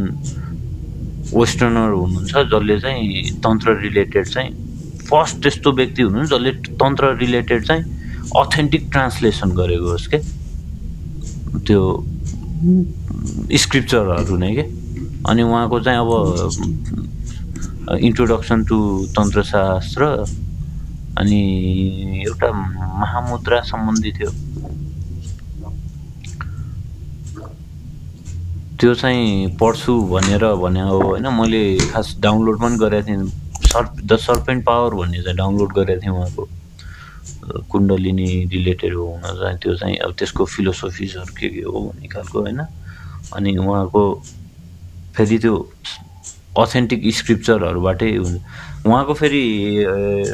वेस्टर्नर हुनुहुन्छ जसले चाहिँ तन्त्र रिलेटेड चाहिँ फर्स्ट त्यस्तो व्यक्ति हुनुहुन्छ जसले तन्त्र रिलेटेड चाहिँ अथेन्टिक ट्रान्सलेसन गरेको होस् क्या त्यो स्क्रिप्चरहरू नै के? अनि उहाँको चाहिँ अब इन्ट्रोडक्सन टु तन्त्रशास्त्र अनि एउटा महामुद्रा सम्बन्धी थियो। त्यो चाहिँ पढ्छु भनेर भने हो होइन मैले खास डाउनलोड पनि गरेको थिएँ सर्प द सर्पेन्ट पावर भन्ने चाहिँ डाउनलोड गरेको थिएँ उहाँको। कुण्डलिनी रिलेटेड हो हुन चाहिँ त्यो चाहिँ अब त्यसको फिलोसोफिजहरू के के हो भन्ने खालको होइन। अनि उहाँको फेरि त्यो अथेन्टिक स्क्रिप्चरहरूबाटै हुन्छ उहाँको फेरि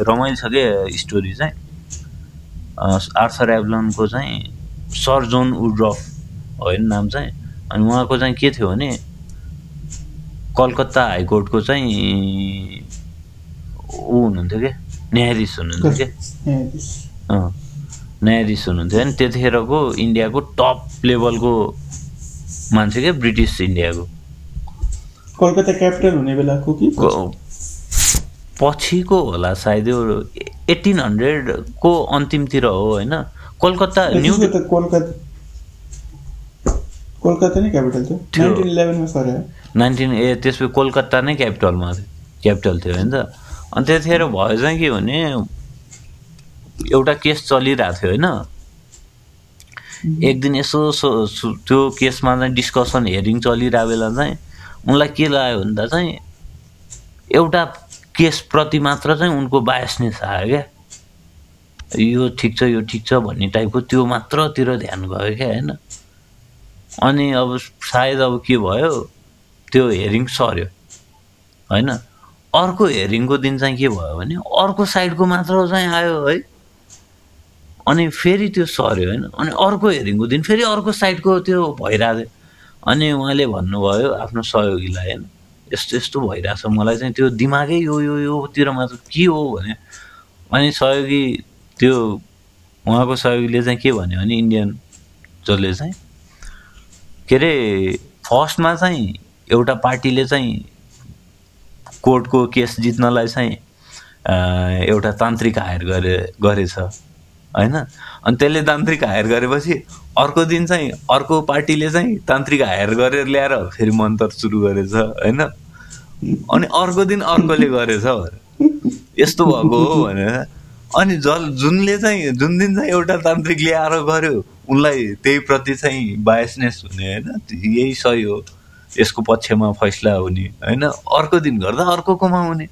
रमाइलो छ क्या स्टोरी चाहिँ। आर्थर एभलनको चाहिँ सर जोन वुड्रफ होइन नाम चाहिँ। अनि उहाँको चाहिँ के थियो भने कलकत्ता हाइकोर्टको चाहिँ ऊ हुनुहुन्थ्यो क्या न्यायाधीश हुनुहुन्थ्यो क्या न्यायाधीश। हुनुहुन्थ्यो अनि त्यतिखेरको इन्डियाको टप लेभलको मान्छे क्या ब्रिटिस इन्डियाको। कलकत्ता क्यापिटल हुने बेलाको कि? पछिको होला सायद यो एटिन हन्ड्रेडको अन्तिमतिर हो होइन? कलकत्ता न्यु त्यसको त कोलकाता कोलकाता नै क्यापिटल थियो। नाइन्टिन ए त्यसपछि कोलकाता नै क्यापिटलमा थियो। क्यापिटल थियो होइन? त अनि त्यतिखेर भयो चाहिँ के भने एउटा केस चलिरहेको थियो होइन। एक दिन यसो त्यो केसमा चाहिँ डिस्कसन हेरिङ चलिरहेको बेला चाहिँ उनलाई के लाग्यो भन्दा चाहिँ एउटा केसप्रति मात्र चाहिँ उनको बायसनेस आयो क्या। यो ठिक छ यो ठिक छ भन्ने टाइपको त्यो मात्रतिर ध्यान गयो क्या होइन। अनि अब सायद अब के भयो त्यो हेरिङ सर्यो होइन। अर्को हेरिङको दिन चाहिँ के भयो भने अर्को साइडको मात्र चाहिँ आयो है। अनि फेरि त्यो सर्यो होइन। अनि अर्को हेरिङको दिन फेरि अर्को साइडको त्यो भइरहेको अनि उहाँले भन्नुभयो आफ्नो सहयोगीलाई होइन यस्तो यस्तो भइरहेछ मलाई चाहिँ त्यो दिमागै यो यो योतिर मात्र के हो भने। अनि सहयोगी त्यो उहाँको सहयोगीले चाहिँ के भन्यो भने इन्डियन जसले चाहिँ के अरे फर्स्टमा चाहिँ एउटा पार्टीले चाहिँ कोर्टको केस जित्नलाई चाहिँ एउटा तान्त्रिक हायर गरे गरेछ। होइन? अनि त्यसले तान्त्रिक हायर गरेपछि अर्को दिन चाहिँ अर्को पार्टीले चाहिँ तान्त्रिक हायर गरेर ल्याएर फेरि मन्त्र सुरु गरेछ होइन? अनि अर्को दिन अर्कोले गरेछ यस्तो भएको हो भनेर। अनि जल जुनले चाहिँ जुन दिन चाहिँ एउटा तान्त्रिक ल्याएर गर्यो उनलाई त्यही प्रति चाहिँ बायसनेस हुने होइन? यही सही हो। यसको पक्षमा फैसला हुने होइन? अर्को दिन गर्दा अर्कोकोमा हुने।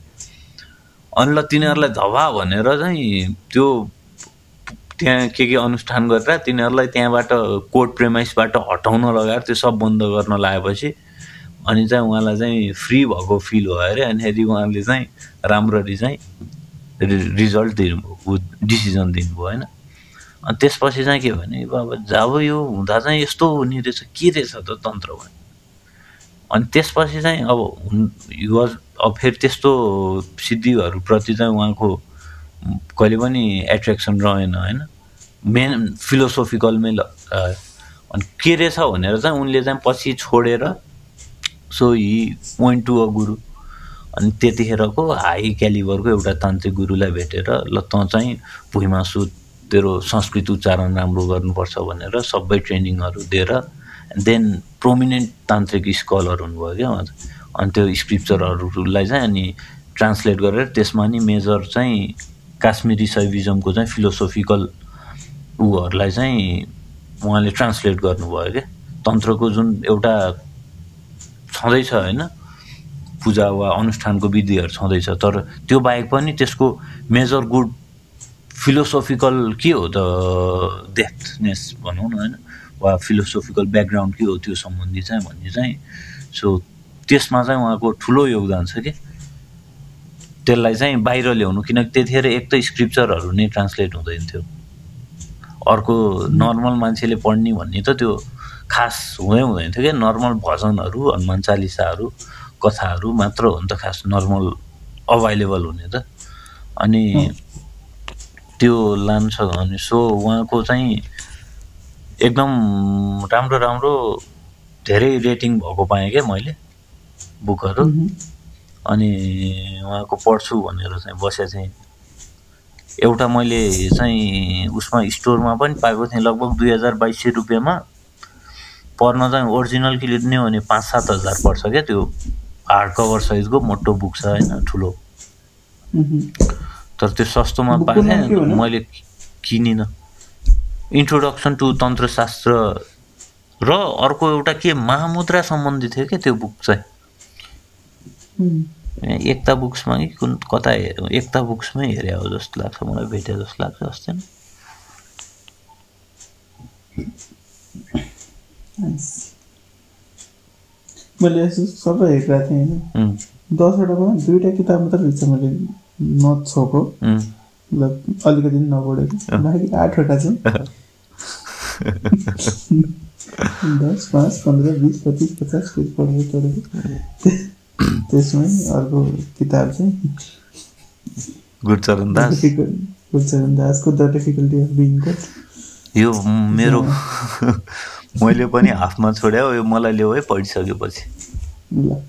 अनि ल तिनीहरूलाई धबा भनेर चाहिँ त्यो त्यहाँ के के अनुष्ठान गरेर तिनीहरूलाई त्यहाँबाट कोर्ट प्रेमाइसबाट हटाउन लगाएर त्यो सब बन्द गर्न लगाएपछि अनि चाहिँ उहाँलाई चाहिँ फ्री भएको फिल भयो अरे अनि उहाँले चाहिँ राम्ररी चाहिँ रिजल्ट दिनुभयो डिसिजन दिनुभयो होइन? अनि त्यसपछि चाहिँ के भने अब जब यो हुँदा चाहिँ यस्तो हुने रहेछ। के रहेछ त तन्त्र भने? अनि त्यसपछि चाहिँ अब युवा अब फेरि त्यस्तो सिद्धिहरूप्रति चाहिँ उहाँको कहिले पनि एट्र्याक्सन रहेन होइन मेन फिलोसोफिकलमै। अनि के रहेछ भनेर चाहिँ उनले चाहिँ पछि छोडेर so he point to a guru अनि त्यतिखेरको हाई क्यालिबरको एउटा तान्त्रिक गुरुलाई भेटेर ल तँ चाहिँ भुइँमा सु तेरो संस्कृत उच्चारण राम्रो गर्नुपर्छ भनेर सबै ट्रेनिङहरू दिएर देन प्रोमिनेन्ट तान्त्रिक स्कलर हुनुभयो क्या। अनि त्यो स्क्रिप्चरहरूलाई चाहिँ अनि ट्रान्सलेट गरेर त्यसमा नि मेजर चाहिँ काश्मिरी सैविजमको चाहिँ फिलोसोफिकल ऊहरूलाई चाहिँ उहाँले ट्रान्सलेट गर्नुभयो क्या तन्त्रको जुन एउटा छँदैछ होइन पूजा वा अनुष्ठानको विधिहरू छँदैछ तर त्यो बाहेक पनि त्यसको मेजर गुड फिलोसोफिकल के हो त डेप्थनेस भनौँ न होइन वा फिलोसोफिकल ब्याकग्राउन्ड के हो त्यो सम्बन्धी चाहिँ भन्ने चाहिँ। सो त्यसमा चाहिँ उहाँको ठुलो योगदान छ कि? त्यसलाई चाहिँ बाहिर ल्याउनु किनकि त्यतिखेर एक त स्क्रिप्चरहरू नै ट्रान्सलेट हुँदैन थियो। अर्को नर्मल मान्छेले पढ्ने भन्ने त त्यो खास हुँदै हुँदैन थियो क्या नर्मल भजनहरू हनुमान चालिसाहरू कथाहरू मात्र हो नि त खास नर्मल अभाइलेबल हुने त। अनि त्यो लान्छ भने सो उहाँको चाहिँ एकदम राम्रो राम्रो धेरै रेटिङ भएको पाएँ क्या मैले बुकहरू। अनि उहाँको पढ्छु भनेर चाहिँ बसेको थिएँ। एउटा मैले चाहिँ उसमा स्टोरमा पनि पाएको थिएँ लगभग दुई हजार बाइस सय रुपियाँमा। पर्न चाहिँ ओरिजिनल किन्ने हो भने पाँच सात हजार पर्छ क्या त्यो। हार्ड कभर साइजको मोटो बुक छ होइन ठुलो। तर त्यो सस्तोमा बुकको नाम के पाएँ भन्नु? मैले किनिनँ। इन्ट्रोडक्सन टु तन्त्रशास्त्र र अर्को एउटा के महामुद्रा सम्बन्धी थियो क्या त्यो बुक चाहिँ? एकता बुक्समा कि कुन कता हे- एकता बुक्समै हेरे हो जस्तो लाग्छ मलाई भेटे जस्तो लाग्छ अस्ति नै। मैले यसो सबै हेरेको थिएँ होइन। दसवटामा दुईवटा किताब मात्रै रहेछ मैले नछोएको उम्, मतलब अलिकति पनि नपढेको बाँकी आठवटा चाहिँ दस पाँच पन्ध्र बिस पच्चिस पचास पेज पढेर चढेको त्यसमै अर्को किताब चाहिँ गुरुचरण दास गुलचरण दासको the difficulty of being good यो मेरो मैले पनि हाफमा छोड्यो यो मलाई ल्याऊ है पढिसकेपछि ल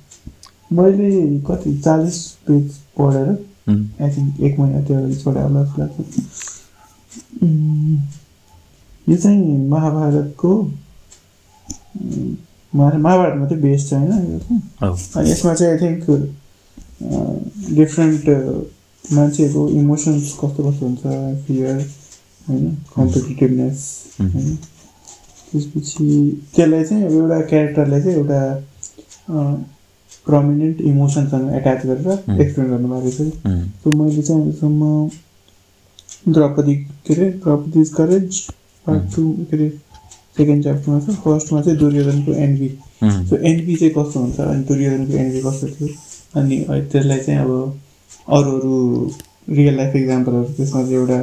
मैले कति चालिस पेज पढेर आई थिङ्क एक महिना त्यो अगाडि छोडे होला जस्तो लाग्छ यो चाहिँ महाभारतको उम्, महा- महाभारतमा चाहिँ बेस छ होइन अनि यसमा चाहिँ आई थिङ्क डिफ्रेन्ट मान्छेहरूको इमोसन्स कस्तो कस्तो हुन्छ फियर होइन कम्पिटिटिभनेस होइन। त्यसपछि त्यसलाई चाहिँ अब एउटा क्यारेक्टरलाई चाहिँ एउटा प्रमिनेन्ट इमोसनसँग एट्याच गरेर एक्सप्लेन गर्नुभएको छ। सो मैले चाहिँ अहिलेसम्म द्रौपदी के अरे द्रौपदी करेज पार्ट टू के अरे सेकेन्ड च्याप्टरमा छ। फर्स्टमा चाहिँ दुर्योधनको एनबी सो एनबी चाहिँ कस्तो हुन्छ? अनि दुर्योधनको एनबी कस्तो थियो? अनि त्यसलाई चाहिँ अब अरू अरू रियल लाइफ इक्जाम्पलहरू त्यसमा चाहिँ एउटा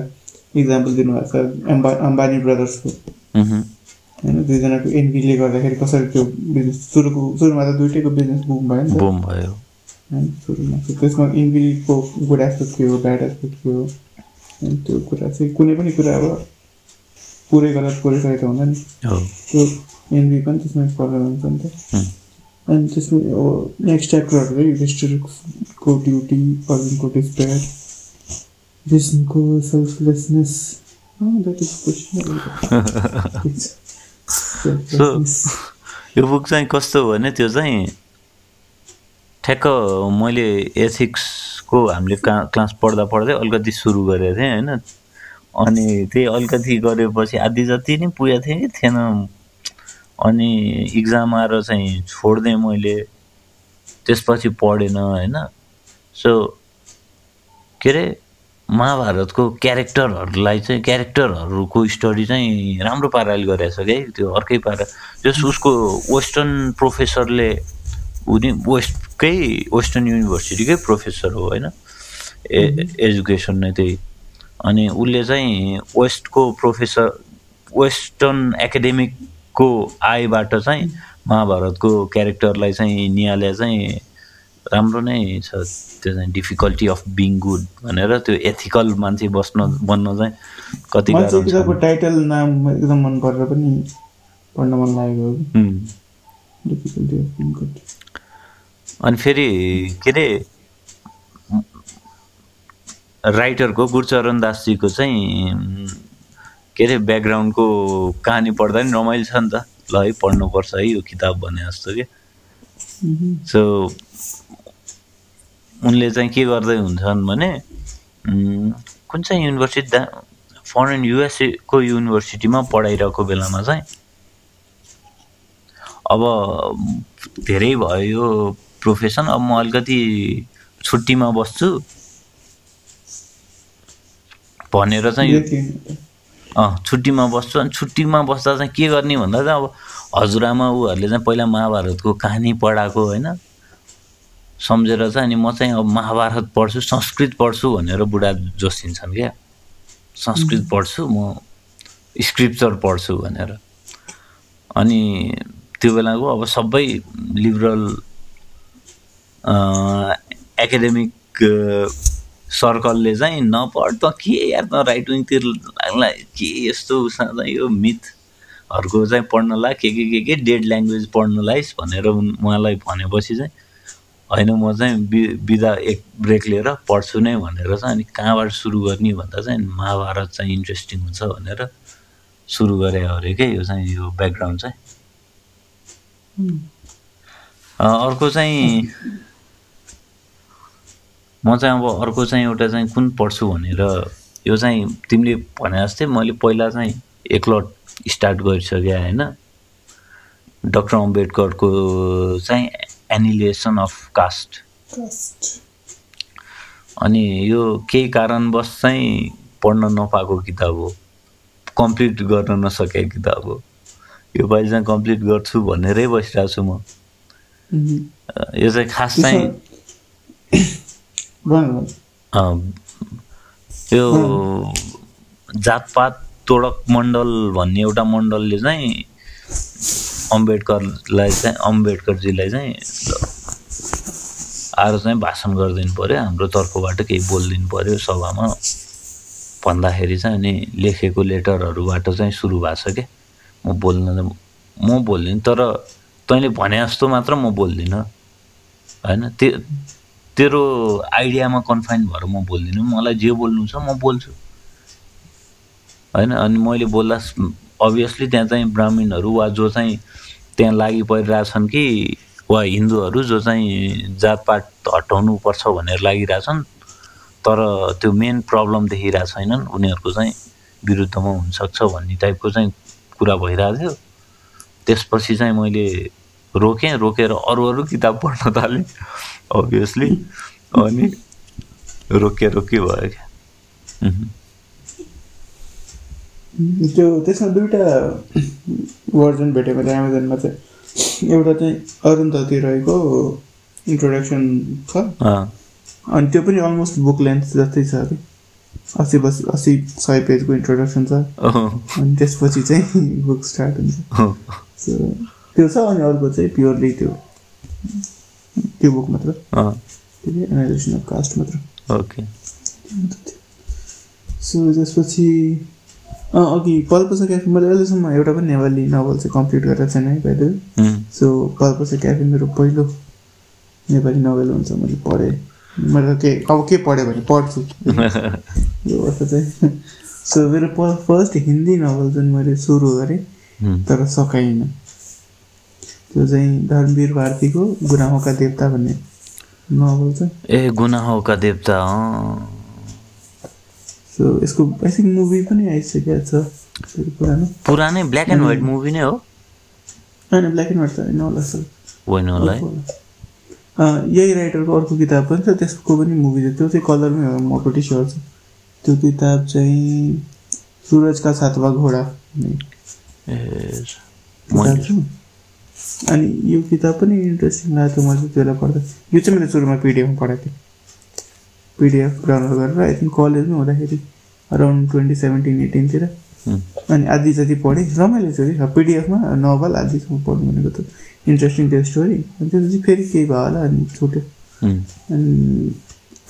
इक्जाम्पल दिनुभएको छ अम्बा अम्बानी ब्रदर्सको होइन दुईजनाको एनबीले गर्दाखेरि कसरी त्यो बिजनेस सुरुको सुरुमा त दुइटैको बिजनेस बुम भयो नि त। बुम भयो। होइन सुरुमा। त्यसमा एनबीको गुड एस्पेक्ट हो ब्याड एस्पेक्ट अनि त्यो कुरा चाहिँ कुनै पनि कुरा अब पुरै गलत पुरै त हुँदैन। नि हो। त्यो एनबी पनि त्यसमा पर्दा हुन्छ नि त। अनि त्यसमा अब नेक्स्ट च्याप्टरहरू चाहिँ युधिष्ठिरको ड्युटी अर्जुनको डिस्पेयर विष्णुको सेल्फलेसनेस द्याट इज क्वेसन यो बुक चाहिँ कस्तो हो भने त्यो चाहिँ ठ्याक्क मैले एथिक्सको हामीले क्ला क्लास पढ्दा पढ्दै अलिकति सुरु गरेको थिएँ होइन? अनि त्यही अलिकति गरेपछि आधी जति नै पुगेको थिएँ कि थिएन। अनि इक्जाम आएर चाहिँ छोडिदिएँ मैले। त्यसपछि पढेन होइन? सो के अरे महाभारतको क्यारेक्टरहरूलाई चाहिँ क्यारेक्टरहरूको स्टडी चाहिँ राम्रो पाराले गरेको छ क्या। त्यो अर्कै पारा। जस उसको वेस्टर्न प्रोफेसरले उनी वेस्टकै वेस्टर्न युनिभर्सिटीकै प्रोफेसर हो होइन? ए एजुकेसन नै त्यही। अनि उसले चाहिँ वेस्टको प्रोफेसर वेस्टर्न एकाडेमिकको आयबाट चाहिँ महाभारतको क्यारेक्टरलाई चाहिँ निहाले चाहिँ राम्रो नै छ त्यो चाहिँ डिफिकल्टी अफ बिङ गुड भनेर त्यो एथिकल मान्छे बस्न बन्न चाहिँ कति टाइटल नाम एकदम मन परेर पनि पढ्न मन लागेको अनि फेरि के अरे राइटरको गुरुचरण दासजीको चाहिँ के अरे ब्याकग्राउन्डको कहानी पढ्दा नि रमाइलो छ नि त। ल है पढ्नुपर्छ है यो किताब भने जस्तो कि। सो उनले चाहिँ के गर्दै हुन्छन् भने कुन चाहिँ युनिभर्सिटी दा फरेन युएसएको युनिभर्सिटीमा पढाइरहेको बेलामा चाहिँ अब धेरै भयो यो प्रोफेसन अब म अलिकति छुट्टीमा बस्छु। भनेर चाहिँ अँ छुट्टीमा बस्छु अनि छुट्टीमा बस्दा चाहिँ के गर्ने भन्दा चाहिँ अब हजुरआमा उहरूले चाहिँ पहिला महाभारतको कहानी पढाएको होइन। सम्झेर चाहिँ अनि म चाहिँ अब महाभारत पढ्छु संस्कृत पढ्छु भनेर बुढा जोसिन्छन् क्या। संस्कृत पढ्छु म स्क्रिप्चर पढ्छु भनेर। अनि त्यो बेलाको अब सबै लिबरल एकाडेमिक सर्कलले चाहिँ नपढ त के यार त राइट विङतिर लाग्ला। के यस्तो उसमा चाहिँ यो मिथहरूको चाहिँ पढ्नलाई के के के के डेड ल्याङ्ग्वेज पढ्नलाई भनेर उहाँलाई भनेपछि चाहिँ होइन म चाहिँ बि बिदा एक ब्रेक लिएर पढ्छु नै भनेर चाहिँ अनि कहाँबाट सुरु गर्ने भन्दा चाहिँ महाभारत चाहिँ इन्ट्रेस्टिङ हुन्छ भनेर सुरु गरे अरे क्या यो चाहिँ यो ब्याकग्राउन्ड चाहिँ। अर्को चाहिँ म चाहिँ अब अर्को चाहिँ एउटा चाहिँ कुन पढ्छु भनेर यो चाहिँ तिमीले भने जस्तै मैले पहिला चाहिँ एकलट स्टार्ट गरिसकेँ होइन। डक्टर अम्बेडकरको चाहिँ एनिलेसन अफ कास्ट अनि यो केही कारणवश चाहिँ पढ्न नपाएको किताब हो? कम्प्लिट गर्न नसकेको किताब हो? यो पालि चाहिँ कम्प्लिट गर्छु भनेरै बसिरहेको छु म। यो चाहिँ खास चाहिँ यो जातपात तोडक मण्डल भन्ने एउटा मण्डलले चाहिँ अम्बेडकरलाई चाहिँ अम्बेडकरजीलाई चाहिँ आएर चाहिँ भाषण गरिदिनु पऱ्यो हाम्रो तर्फबाट केही बोलिदिनु पऱ्यो सभामा। भन्दाखेरि चाहिँ अनि लेखेको लेटरहरूबाट चाहिँ सुरु भएको छ क्या म बोल्न म बोल्दिनँ तर तैँले भने जस्तो मात्र म बोल्दिनँ। होइन? ते तेरो आइडियामा कन्फाइन भएर म बोल्दिनँ। मलाई जे बोल्नु छ म बोल्छु। होइन? अनि मैले बोल्दा अभियसली त्यहाँ चाहिँ ब्राह्मणहरू वा जो चाहिँ त्यहाँ लागि परिरहेछन् कि वा हिन्दूहरू जो चाहिँ जातपात हटाउनुपर्छ भनेर लागिरहेछन् तर त्यो मेन प्रब्लम देखिरहेको छैनन्। उनीहरूको चाहिँ विरुद्धमा हुनसक्छ भन्ने टाइपको चाहिँ कुरा भइरहेको थियो। त्यसपछि चाहिँ मैले रोकेँ रोकेर अरू अरू किताब पढ्न थालेँ अभियसली अनि रोके रोके भयो क्या। त्यो त्यसमा दुइटा भर्जन भेटेको थियो एमाजोनमा चाहिँ। एउटा चाहिँ अरुन्धती रहेको इन्ट्रोडक्सन छ। अनि त्यो पनि अलमोस्ट बुक लेन्थ जस्तै छ कि अस्सी बस अस्सी सय पेजको इन्ट्रोडक्सन छ। अनि त्यसपछि चाहिँ बुक स्टार्ट हुन्छ। त्यो छ अनि अर्को चाहिँ प्योरली त्यो त्यो बुक मात्र। एनालाइजेसन अफ कास्ट मात्र। ओके। सो त्यसपछि अघि पल्पस क्याफे मैले अहिलेसम्म एउटा पनि नेपाली नोभल चाहिँ कम्प्लिट गरेर छैन है बाहिर उम्, सो पल्पस क्याफे मेरो पहिलो नेपाली नोभल हुन्छ मैले पढेँ। मैले के अब के पढेँ भने पढ्छु। यो वर्ष चाहिँ। सो मेरो प फर्स्ट हिन्दी नोभल जुन मैले सुरु गरेँ तर सकाइनँ त्यो चाहिँ धर्मवीर भारतीको गुनाहोका देवता भन्ने नोभल छ ए गुनाहोका देवता सो यसको आई थिङ्क मुभी पनि आइसकेको छ पुरानो। पुरानै ब्ल्याक एन्ड व्हाइट मुभी नै हो? होइन ब्ल्याक एन्ड व्हाइट त होइन होला सर। होइन होला है? यही राइटरको अर्को किताब पनि छ त्यसको पनि मुभी छ। त्यो चाहिँ कलरमै हो टी सर्ट छ। त्यो किताब चाहिँ सुरजका सातवा घोडा ए अनि यो किताब पनि इन्ट्रेस्टिङ लाग्यो मैले त्यसलाई पढ्दा। यो चाहिँ मैले सुरुमा पिडिएफमा पढाएको थिएँ। पिडिएफ डाउनलोड गरेर आई थिङ्क कलेजमै हुँदाखेरि अराउन्ड ट्वेन्टी सेभेन्टिन एटिनतिर अनि आधी जति पढेँ रमाइलो कि। पिडिएफमा नोभल आधीसम्म पढ्नु भनेको त इन्ट्रेस्टिङ थियो स्टोरी अनि त्यसपछि फेरि केही भयो होला अनि छुट्यो। अनि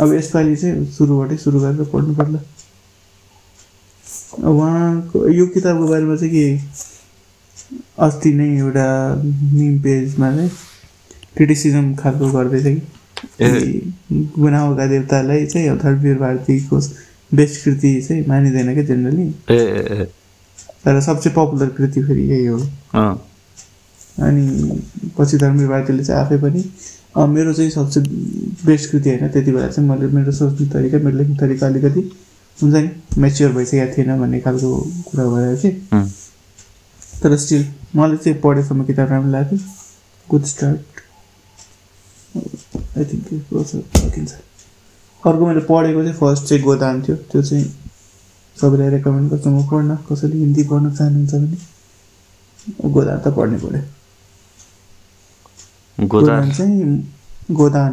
अब यसपालि चाहिँ सुरुबाटै सुरु गरेर पढ्नु पर्ला उहाँको यो किताबको बारेमा चाहिँ के अस्ति नै एउटा मिम पेजमा चाहिँ क्रिटिसिजम खालको गर्दैछ कि। कि गुनाहोका देवतालाई चाहिँ अब धर्मवीर भारतीको बेस्ट कृति चाहिँ मानिँदैन क्या जेनरली तर सबसे पपुलर कृति फेरि यही हो। अनि पछि धर्मवीर भारतीले चाहिँ आफै पनि मेरो चाहिँ सबसे बेस्ट कृति होइन त्यति बेला चाहिँ मैले मेरो सोच्ने तरिका मेरो लेख्ने तरिका अलिकति हुन्छ नि मेच्योर भइसकेको थिएन भन्ने खालको कुरा कि। उम्, तर स्टिल मलाई चाहिँ पढेसम्म किताब राम्रो लाग्यो। गुड स्टार्ट आई थिङ्क सकिन्छ अर्को मैले पढेको चाहिँ फर्स्ट चाहिँ गोदान थियो। त्यो चाहिँ सबैलाई रेकमेन्ड गर्छु। म पढ्न कसैले हिन्दी पढ्न चाहनुहुन्छ भने गोदान त पढ्नै पऱ्यो। गोदान? चाहिँ गोदान।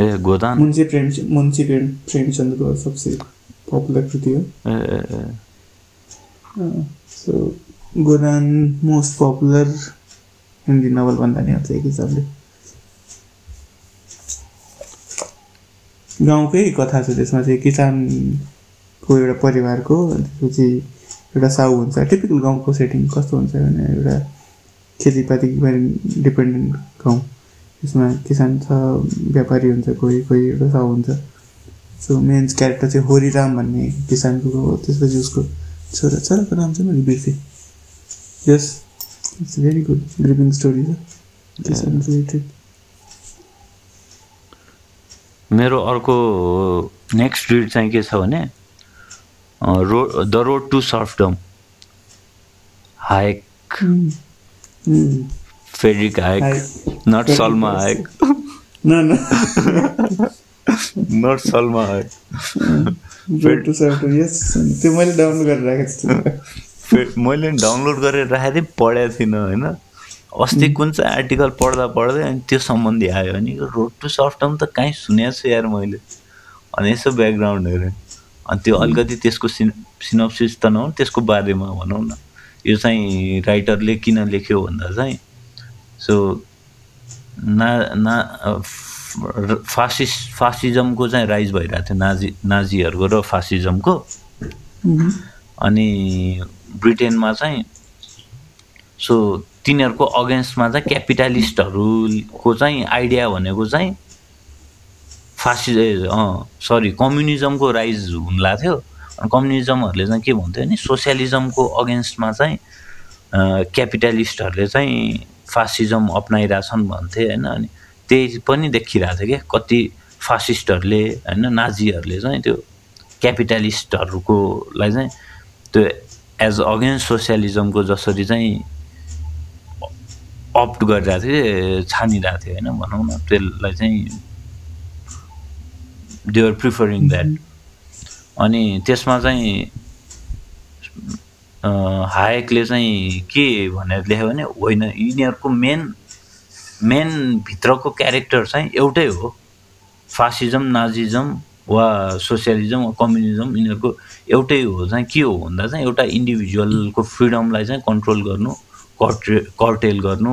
ए गोदान? मुन्सी प्रेम मुन्सी प्रेम प्रेमचन्दको सबसे पपुलर कृति हो। ए, so Godan most popular Hindi novel भन्दा नि हुन्छ एक हिसाबले गाउँकै कथा छ त्यसमा चाहिँ किसानको एउटा परिवारको त्यसपछि एउटा साउ हुन्छ टिपिकल गाउँको सेटिङ कस्तो हुन्छ भने एउटा खेतीपातीमा डिपेन्डेन्ट गाउँ त्यसमा किसान छ व्यापारी हुन्छ कोही कोही एउटा साउ हुन्छ सो मेन क्यारेक्टर चाहिँ होरीराम भन्ने किसानको त्यसपछि उसको छोरा छोराको नाम चाहिँ मैले बिर्सेँ yes it's very good gripping story छ किसान रिलेटेड मेरो अर्को नेक्स्ट रिड चाहिँ के छ भने road the road to serfdom Hayek Friedrich Hayek. Not Salma Hayek न न not Salma Hayek road to serfdom yes त्यो मैले डाउनलोड गरेर राखेको छु मैले डाउनलोड गरेर राखेको थिएँ पढेको थिइनँ होइन। अस्ति कुन चाहिँ आर्टिकल पढ्दा पढ्दै अनि त्यो सम्बन्धी आयो अनि रोड टु सर्फडम त कहीँ सुनेको छु यार मैले। अनि यसो ब्याकग्राउन्ड हेरेँ। अनि त्यो अलिकति त्यसको सिन सिनप्सिस त नहुन् त्यसको बारेमा भनौँ न। यो चाहिँ राइटरले किन लेख्यो भन्दा चाहिँ सो ना ना फासिस्ट फासिजमको चाहिँ राइज भइरहेको थियो नाजी नाजीहरूको र फासिजमको। अनि ब्रिटेनमा चाहिँ सो तिनीहरूको अगेन्स्टमा चाहिँ क्यापिटलिस्टहरूको चाहिँ आइडिया भनेको चाहिँ फासी सरी कम्युनिजमको राइज हुन लाग्थ्यो। अनि कम्युनिजमहरूले चाहिँ के भन्थ्यो भने सोसियलिजमको अगेन्स्टमा चाहिँ क्यापिटलिस्टहरूले चाहिँ फासिजम अप्नाइरहेछन् भन्थे होइन। अनि त्यही पनि देखिरहेको थियो क्या कति फासिस्टहरूले होइन नाजीहरूले चाहिँ त्यो क्यापिटलिस्टहरूकोलाई चाहिँ त्यो एज अगेन्स्ट सोसियलिजमको जसरी चाहिँ अप्ट गरिरहेको थियो छानिरहेको थियो होइन? भनौँ न त्यसलाई चाहिँ देवर प्रिफरिङ द्याट अनि त्यसमा चाहिँ हायकले चाहिँ के भनेर लेख्यो भने होइन यिनीहरूको मेन मेन भित्रको क्यारेक्टर चाहिँ एउटै हो। फासिजम नाजिजम वा सोसियलिजम वा कम्युनिजम यिनीहरूको एउटै हो चाहिँ के हो भन्दा चाहिँ एउटा इन्डिभिजुअलको फ्रिडमलाई चाहिँ कन्ट्रोल गर्नु कर्टे कर्टेल गर्नु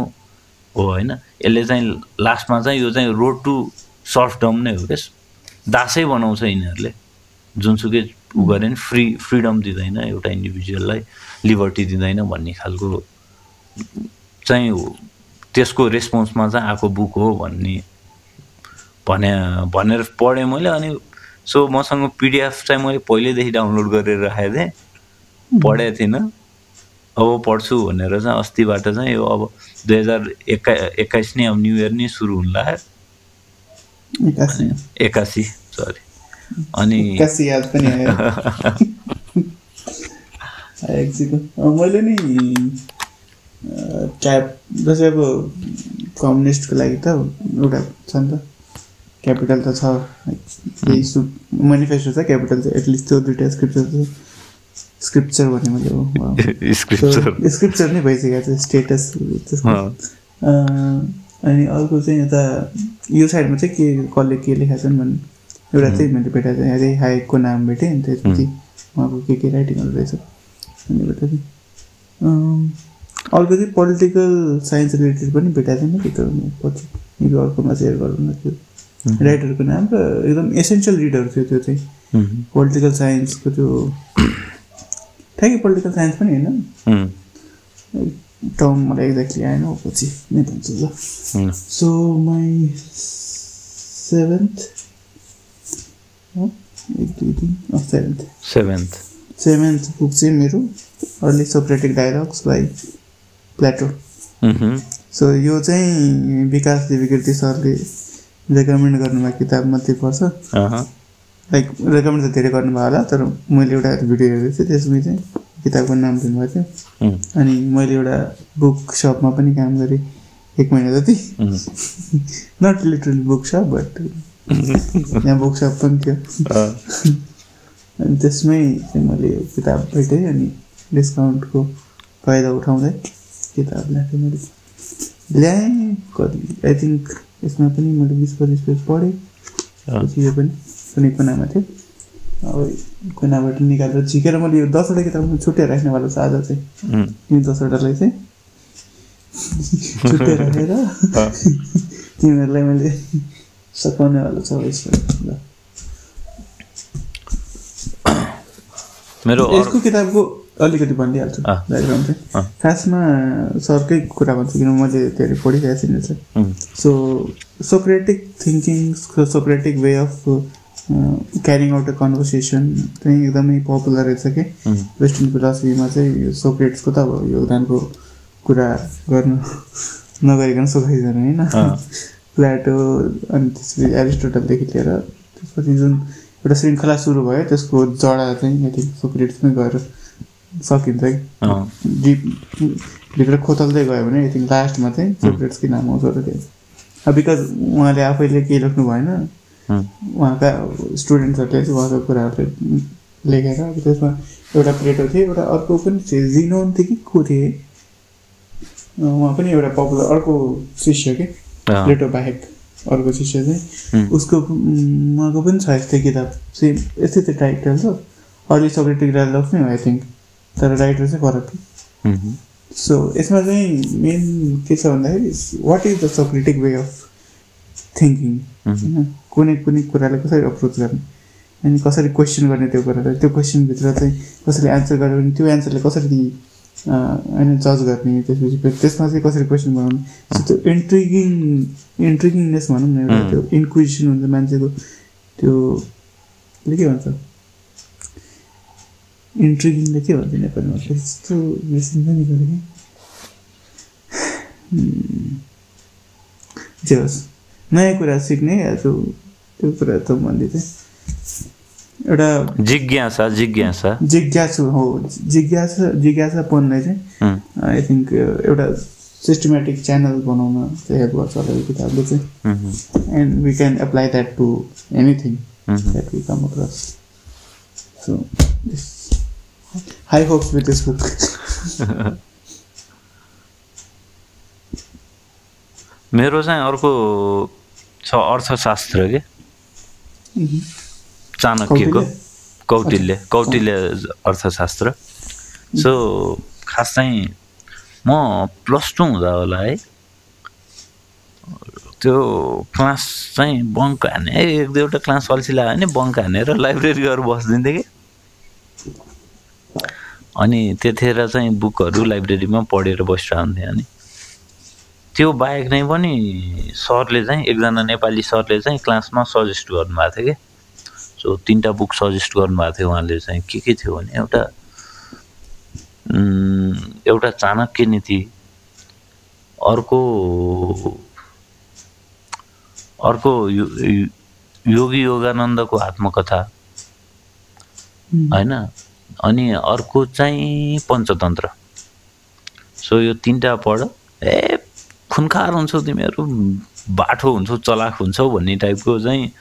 हो होइन? यसले चाहिँ लास्टमा चाहिँ यो चाहिँ रोड टु सर्फडम नै हो क्या दासै बनाउँछ यिनीहरूले। जुनसुकै उ गरे नि फ्री फ्रिडम दिँदैन एउटा इन्डिभिजुअललाई लिबर्टी दिँदैन भन्ने खालको चाहिँ। त्यसको रेस्पोन्समा चाहिँ आएको बुक हो भन्ने भने भनेर पढेँ मैले अनि सो मसँग पिडिएफ चाहिँ मैले पहिल्यैदेखि डाउनलोड गरेर राखेको थिएँ। पढेको थिइनँ। अब पढ्छु भनेर चाहिँ अस्तिबाट चाहिँ यो अब दुई हजार एक्का एक्काइस नै अब न्यु इयर नै सुरु हुन लाग्यो। एक्कासी सरी अनि मैले नि अँ, क्याप जस्तै अब कम्युनिस्टको लागि त एउटा छ नि त। क्यापिटल त छ। यही सु मेनिफेस्टो छ क्यापिटल चाहिँ एटलिस्ट त्यो दुइटा स्क्रिप्चर चाहिँ स्क्रिप्चर भने मैले हो. स्क्रिप्चर नै भइसकेको छ स्टेटस अनि अर्को चाहिँ यता यो साइडमा चाहिँ के कसले के लेखाएको छन् भने एउटा चाहिँ मैले भेटाएको थिएँ। अझै हाइकको नाम भेटेँ अनि त्यसपछि उहाँको के के राइटिङहरू रहेछ। अनि भेटेको अँ, अर्को चाहिँ पोलिटिकल साइन्स रिलेटेड पनि भेटाएको थिएँ मैले त्यो पछि अर्कोमा सेयर गरौँ न त्यो राइटरको नाम र एकदम एसेन्सियल रिडर थियो त्यो चाहिँ। पोलिटिकल साइन्सको त्यो ठ्याक्कै पोलिटिकल साइन्स पनि होइन? टर्म मलाई एक्ज्याक्टली आएन पछि। नै भन्छु ल। सो माई सेभेन्थ एक दुई तिन सेभेन्थ सेभेन्थ सेभेन्थ बुक चाहिँ मेरो early Socratic dialogues by Plato so यो चाहिँ विकास देवीकृति सरले रेकमेन्ड गर्नुभएको किताबमध्ये पर्छ। लाइक रेकमेन्ड त धेरै गर्नुभयो होला तर मैले एउटा भिडियो हेरेको थिएँ त्यसमा चाहिँ किताबको नाम दिनुभएको थियो। अनि मैले एउटा बुक सपमा पनि काम गरेँ एक महिना जति। Not literally book shop but यहाँ बुक सप पनि थियो। अनि त्यसमै चाहिँ मैले किताब भेटेँ अनि डिस्काउन्टको फाइदा उठाउँदै किताब ल्याएको मैले। ल्याएँ कति? आई थिङ्क यसमा पनि मैले बिस पच्चिस पेज पढेँ। पछि यो पनि कुनै कुनामा थियो। अब कुनाबाट निकालेर झिकेर मैले यो दसवटा किताब छुट्याएर राख्नेवाला छ आज चाहिँ। यो दसवटालाई चाहिँ छुट्याएर राखेर तिमीहरूलाई मैले सघाउनेवाला छ यसमा। ल। मेरो यसको किताबको अलिकति भनिदिइहाल्छु। ब्याकग्राउन्ड चाहिँ। खासमा सरकै कुरा भन्छु किन मैले धेरै पढिरहेको छु यसलाई उम्, so Socratic thinking Socratic way of carrying out a conversation चाहिँ एकदमै पपुलर रहेछ कि। वेस्टर्न फिलोसफीमा चाहिँ यो सोक्रेट्सको त अब योगदानको कुरा गर्नु नगरिकन सकिँदैन होइन। प्लाटो अनि त्यसपछि एरिस्टोटलदेखि लिएर त्यसपछि जुन एउटा श्रृङ्खला सुरु भयो त्यसको जडा चाहिँ यति सोक्रेट्समै गएर सकिन्छ कि भित्र खोतल्दै गयो भने आई थिङ्क लास्टमा चाहिँ सोक्रेट्सकै नाम आउँछ र त्यो अब बिकज उहाँले आफैले केही लेख्नु भएन उहाँका स्टुडेन्ट्सहरूले चाहिँ उहाँको कुराहरूले लेखेर अब त्यसमा एउटा प्लेटो थियो एउटा अर्को पनि थियो जिनोन थियो कि को थिए उहाँ पनि एउटा पपुलर अर्को शिष्य के? प्लेटो बाहेक अर्को शिष्य चाहिँ। उसको उहाँको पनि छ यस्तै किताब। सेम यस्तै त्यो टाइटल छ। अर्ली सोक्रेटिक डायलग्स नै हो आई थिङ्क तर राइटर चाहिँ फरक मह्म। सो यसमा चाहिँ मेन के छ भन्दाखेरि what is the Socratic way of thinking होइन कुनै कुनै कुरालाई कसरी अप्रोच गर्ने अनि कसरी क्वेसन गर्ने त्यो कुरालाई त्यो क्वेसनभित्र चाहिँ कसरी एन्सर गर्यो भने त्यो एन्सरलाई कसरी होइन जज गर्ने त्यसपछि फेरि त्यसमा चाहिँ कसरी क्वेसन बनाउने सो त्यो इन्ट्रिगिङ इन्ट्रिगिङनेस भनौँ न एउटा त्यो इन्क्विजिसन हुन्छ मान्छेको त्यो के भन्छ इन्ट्रिगिङले के भन्छ नेपालीमा त्यस्तो बिर्सिन्छ नि कहिले. जे होस् नयाँ कुरा सिक्ने या त्यो कुरा त भन्दै चाहिँ एउटा जिज्ञासा जिज्ञासा जिज्ञासु हो जिज्ञासा जिज्ञासापनलाई चाहिँ आई थिङ्क एउटा सिस्टमेटिक च्यानल बनाउन चाहिँ हेल्प गर्छ होला यो किताबले चाहिँ and we can apply that to anything. That we come across so high hopes with this book मेरो चाहिँ अर्को छ अर्थशास्त्र के? चाणक्यको। कौटिल्य। कौटिल्य। अर्थशास्त्र। सो खास चाहिँ म प्लस टू हुँदा होला है। त्यो क्लास चाहिँ बङ्क हाने। है एक दुईवटा क्लास अल्छी लाग्यो भने बङ्क हानेर लाइब्रेरी गएर बसिदिन्थेँ कि। अनि त्यतिखेर चाहिँ बुकहरू लाइब्रेरीमा पढेर बसिरहन्थेँ अनि। त्यो बाहेक नै पनि सरले चाहिँ एकजना नेपाली सरले चाहिँ क्लासमा सजेस्ट गर्नुभएको थियो कि। सो तिनवटा बुक सजेस्ट गर्नुभएको थियो उहाँले चाहिँ। के के थियो भने एउटा एउटा चाणक्य नीति अर्को अर्को यो- यो- योगी योगानन्दको आत्मकथा होइन? अनि अर्को चाहिँ पञ्चतन्त्र। सो यो तिनवटा पढ ए खुनखार हुन्छौ तिमीहरू बाठो हुन्छौ चलाक हुन्छौ भन्ने टाइपको चाहिँ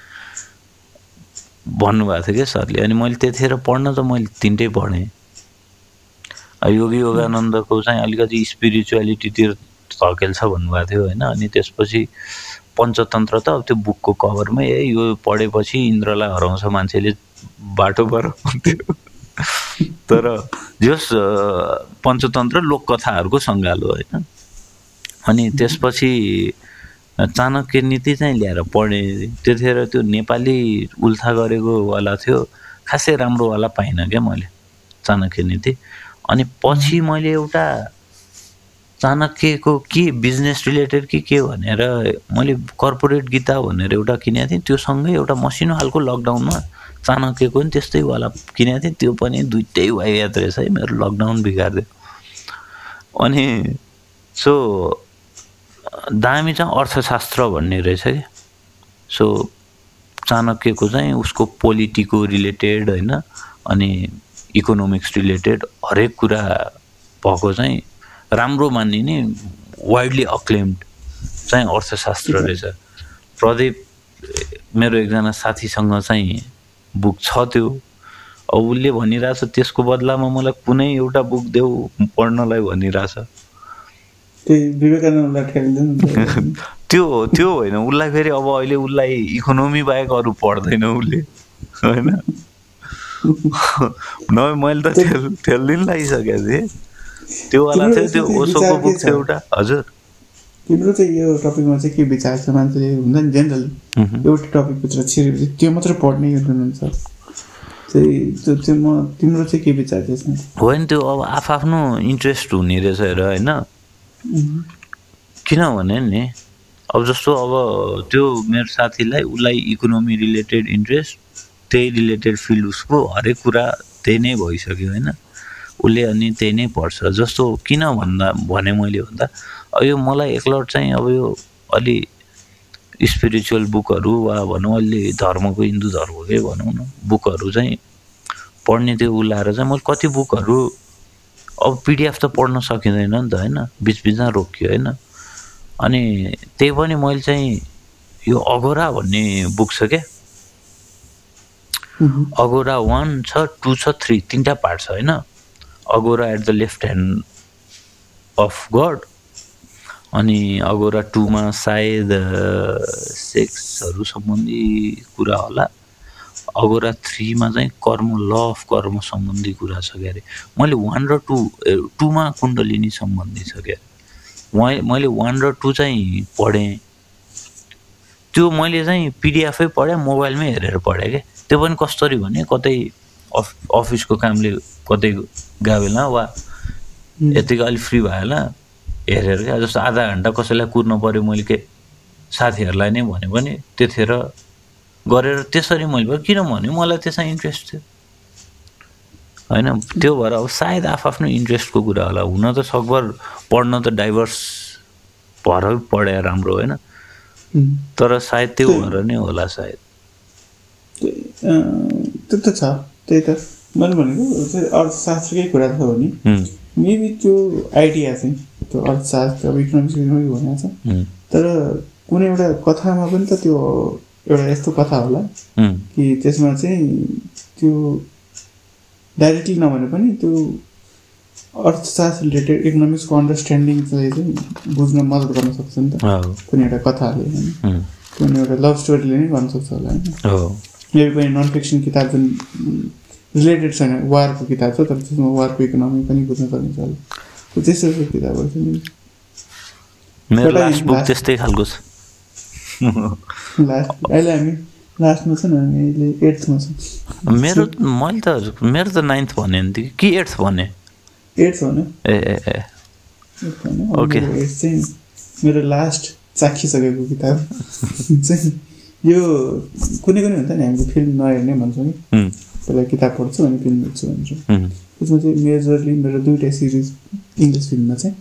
भन्नुभएको थियो क्या सरले। अनि मैले त्यतिखेर पढ्न त मैले तिनटै पढेँ। योगी योगानन्दको चाहिँ अलिकति स्पिरिचुअलिटीतिर धकेल्छ भन्नुभएको थियो होइन। अनि त्यसपछि पञ्चतन्त्र त अब त्यो बुकको कभरमै ए यो पढेपछि इन्द्रलाई हराउँछ मान्छेले बाटो पर। भन्थ्यो तर जस पञ्चतन्त्र लोककथाहरूको सङ्गालो होइन। अनि त्यसपछि चाणक्य नीति चाहिँ ल्याएर पढेँ। त्यतिखेर त्यो नेपाली उल्था गरेको वाला थियो खासै राम्रोवाला पाइनँ क्या मैले चाणक्य नीति। अनि पछि मैले एउटा चाणक्यको के बिजनेस रिलेटेड कि के भनेर मैले कर्पोरेट गीता भनेर एउटा किनेको थिएँ। त्योसँगै एउटा मसिनो खालको लकडाउनमा चाणक्यको पनि त्यस्तै वाला किनेको थिएँ। त्यो पनि दुइटै वाइयात रहेछ है मेरो लकडाउन बिगारिदियो अनि सो दामी चाहिँ अर्थशास्त्र भन्ने रहेछ कि। सो चाणक्यको चाहिँ उसको पोलिटीको रिलेटेड होइन अनि इकोनोमिक्स रिलेटेड हरेक कुरा भएको चाहिँ राम्रो मानिने वाइडली अक्लेम्ड चाहिँ अर्थशास्त्र रहेछ प्रदीप मेरो एकजना साथीसँग चाहिँ बुक छ त्यो। अब उसले भनिरहेछ त्यसको बदलामा मलाई कुनै एउटा बुक देऊ पढ्नलाई भनिरहेछ। त्यो त्यो होइन। उसलाई फेरि अब अहिले उसलाई इकोनोमी बाहेक अरू पढ्दैन उसले। होइन? नभए मैले त ठेल ठेल्दिन लागिसकेको थिएँ। त्यो वाला थियो त्यो ओसोको बुक थियो एउटा हजुर। तिम्रो चाहिँ यो टपिकमा चाहिँ के विचार छ मान्छेले? हुन्छ नि जेनरली एउटा टपिकभित्र छिरेपछि त्यो मात्रै पढ्ने हुनुहुन्छ त्यही त्यो त्यो म तिम्रो चाहिँ के विचार छ यसमा? होइन त्यो अब आफआफ्नो इन्ट्रेस्ट हुने रहेछ हेर होइन। किनभने नि अब जस्तो अब त्यो मेरो साथीलाई उसलाई इकोनोमी रिलेटेड इन्ट्रेस्ट त्यही रिलेटेड फिल्ड उसको हरेक कुरा त्यही नै भइसक्यो होइन। उसले अनि त्यही नै पढ्छ। जस्तो किन भन्दा भने मैले भन्दा अब यो मलाई एकलट चाहिँ अब यो अलि स्पिरिचुअल बुकहरू वा भनौँ अलि धर्मको हिन्दू धर्मकै भनौँ न बुकहरू चाहिँ पढ्ने त्यो उलाएर चाहिँ मैले कति बुकहरू अब पिडिएफ त पढ्न सकिँदैन नि त होइन? बिचबिचमा रोकियो होइन? अनि त्यही पनि मैले चाहिँ यो अगोरा भन्ने बुक छ क्या? अगोरा वान छ टू छ थ्री तिनवटा पार्ट छ होइन? Agora at the left hand of God अनि अगोरा टूमा सायद सेक्सहरू सम्बन्धी कुरा होला. अगोरा थ्रीमा चाहिँ कर्म ल अफ कर्म सम्बन्धी कुरा छ क्या अरे मैले वान र टू टूमा कुण्डलिनी सम्बन्धी छ क्या उहाँ मैले वान र टू चाहिँ पढेँ. त्यो मैले चाहिँ पिडिएफै पढेँ मोबाइलमै हेरेर पढेँ क्या त्यो पनि कसरी भने कतै अफ अफिसको कामले कतै गयो बेला वा यतिको अलिक फ्री भयो होला हेरेर क्या जस्तो आधा घन्टा कसैलाई कुर्नु पऱ्यो मैले के साथीहरूलाई नै भने पनि त्यतिखेर गरेर त्यसरी मैले भयो किन भने मलाई त्यसमा इन्ट्रेस्ट थियो होइन त्यो भएर अब सायद आफआफ्नो इन्ट्रेस्टको कुरा होला हुन त सकभर पढ्न त डाइभर्स भएर पढे राम्रो होइन तर सायद त्यो भएर नै होला सायद त्यो त छ त्यही त मैले भनेको चाहिँ अर्थशास्त्रकै कुरा छ भने मेबी त्यो आइडिया चाहिँ त्यो अर्थशास्त्र अब इकोनोमिक्स इकोनोमिक्स भनेको छ। तर कुनै एउटा कथामा पनि त त्यो एउटा यस्तो कथा होला कि त्यसमा चाहिँ त्यो डाइरेक्टली नभने पनि त्यो अर्थशास्त्र रिलेटेड इकोनोमिक्सको अन्डरस्ट्यान्डिङलाई चाहिँ बुझ्न मद्दत गर्न सक्छ नि त। कुनै एउटा कथाले होइन। कुनै एउटा लभ स्टोरीले नै गर्न सक्छ होला होइन। मेरो पनि नन फिक्सन किताब जुन रिलेटेड छैन। वारको किताब छ तर त्यसमा वारको इकोनोमी पनि बुझ्न सकिन्छ होला त्यो त्यस्तो खालको किताबहरू छ नि मेरो लास्ट बुक त्यस्तै खालको छ। लास्ट अहिले हामी लास्टमा छ नि हामी अहिले एट्थमा छौँ। मेरो मैले त मेरो त नाइन्थ भने नि कि? एट्थ भने एट्थ हो नि ए ए ए. मेरो एट्थ चाहिँ मेरो लास्ट चाखिसकेको किताब। चाहिँ यो कुनै कुनै हुन्छ नि हामीले फिल्म नहेर्ने भन्छौँ कि पहिला किताब पढ्छु अनि फिल्म हेर्छु भन्छौँ त्यसमा चाहिँ मेजरली मेरो दुइटा सिरिज इङ्ग्लिस फिल्ममा चाहिँ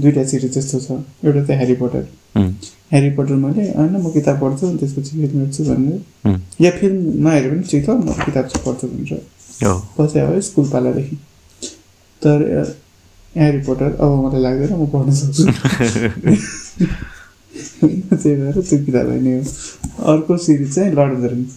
दुइटा सिरिज जस्तो छ। एउटा चाहिँ ह्यारी पटर ह्यारी पटर मैले होइन म किताब पढ्छु अनि त्यसपछि फिल्म हेर्छु भनेर। या फिल्म नहेरे पनि ठिक छ म किताब चाहिँ पढ्छु हो, बस्यो है स्कुल पालादेखि। तर ह्यारी पोटर अब मलाई लाग्दैन म पढ्न सक्छु। त्यही भएर त्यो किताब होइन हो। अर्को सिरिज चाहिँ लर्ड अफ द रिङ्स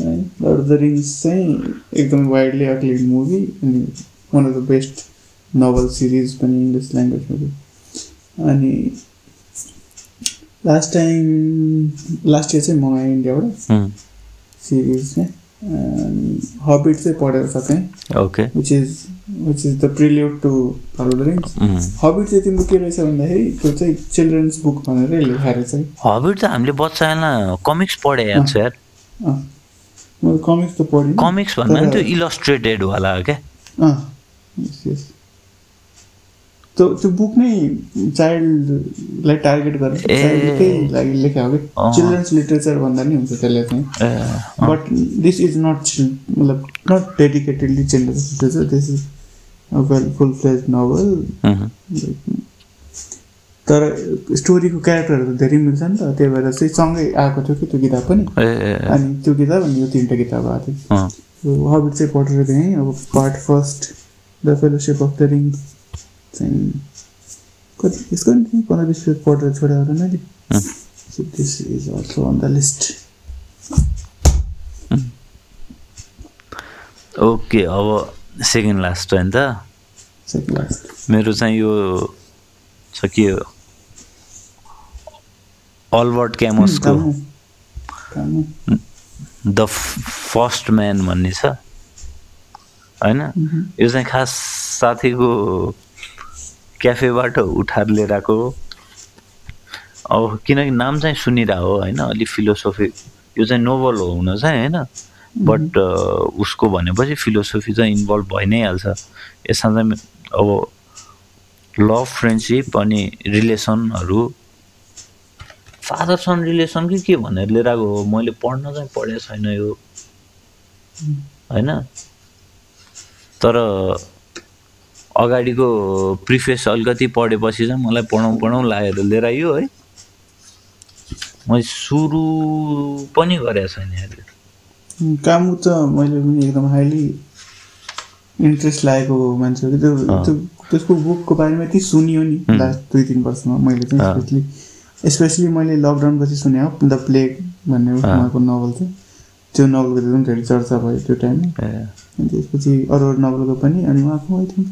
है लर्ड अफ द रिङ्स चाहिँ एकदमै वाइडली अक्लिड मुभी अनि one of the best novel series पनि इङ्ग्लिस ल्याङ्ग्वेजमा अनि लास्ट टाइम लास्ट इयर चाहिँ मगाएँ इन्डियाबाट सिरिज चाहिँ अनि हबिट चाहिँ पढेर सकेँ okay which is which is the prelude to Lord of the Rings Hobbit चाहिँ तिम्रो के रहेछ भन्दाखेरि त्यो चाहिँ चिल्ड्रेन्स बुक भनेर लेखाएर चाहिँ हबिट त हामीले बच्चालाई कमिक्स पढे याद छ यार। अँ। मैले कमिक्स त पढिनँ। कमिक्स भन्दा पनि त्यो इलस्ट्रेटेड वाला क्या। अँ यस यस त्यो त्यो बुक नै चाइल्डलाई टार्गेट। चाइल्डकै लागि लेखा हो कि अँ। चिल्ड्रेन्स लिटरेचर भन्दा नि हुन्छ त्यसले चाहिँ। बट दिस इज नट मतलब not dedicatedly children's literature this is well full fledge novel तर स्टोरीको क्यारेक्टरहरू त धेरै मिल्छ नि त। त्यही भएर चाहिँ सँगै आएको थियो कि त्यो किताब पनि। अनि त्यो किताब अनि यो तिनवटा किताब आएको थियो। हबिट चाहिँ पढेर गएँ अब part first the fellowship of the ring चाहिँ कति यसको नि पन्ध्र बिस पेज पढेर छोडेँ होला मैले so this is also on the list okay अब सेकेन्ड लास्ट होइन त। सेकेन्ड लास्ट मेरो चाहिँ यो छ के अल्बर्ट क्यामसको। द फर्स्ट म्यान भन्ने छ। होइन? यो चाहिँ खास साथीको क्याफेबाट उठाएर लिएर आएको हो। अब किनकि नाम चाहिँ सुनिरहेको हो होइन? अलिक फिलोसोफी यो चाहिँ नोभल हो हुन चाहिँ होइन? बट उसको भनेपछि फिलोसोफी चाहिँ इन्भल्भ भइ नै हाल्छ। यसमा चाहिँ अब लभ फ्रेन्डसिप अनि रिलेसनहरू फादर सन रिलेसन कि के भनेर लिएर आएको हो? मैले पढ्न चाहिँ पढेको छैन यो। होइन? तर अगाडिको प्रिफेस अलिकति पढेपछि चाहिँ मलाई पढौँ पढौँ लागेर लिएर आइयो है। मैले सुरु पनि गरेको छैन अहिले कामु त मैले पनि एकदम हाइली इन्ट्रेस्ट लागेको मान्छे त्यो त्यसको बुकको बारेमा यति सुनियो नि। लास्ट दुई तिन वर्षमा मैले चाहिँ। स्पेसली मैले लकडाउन पछि सुने हो द प्लेग भन्ने उहाँको नोभल थियो। त्यो नोभलको एकदम धेरै चर्चा भयो त्यो टाइममा अनि त्यसपछि अरू अरू नोभलको पनि अनि उहाँको आई थिङ्क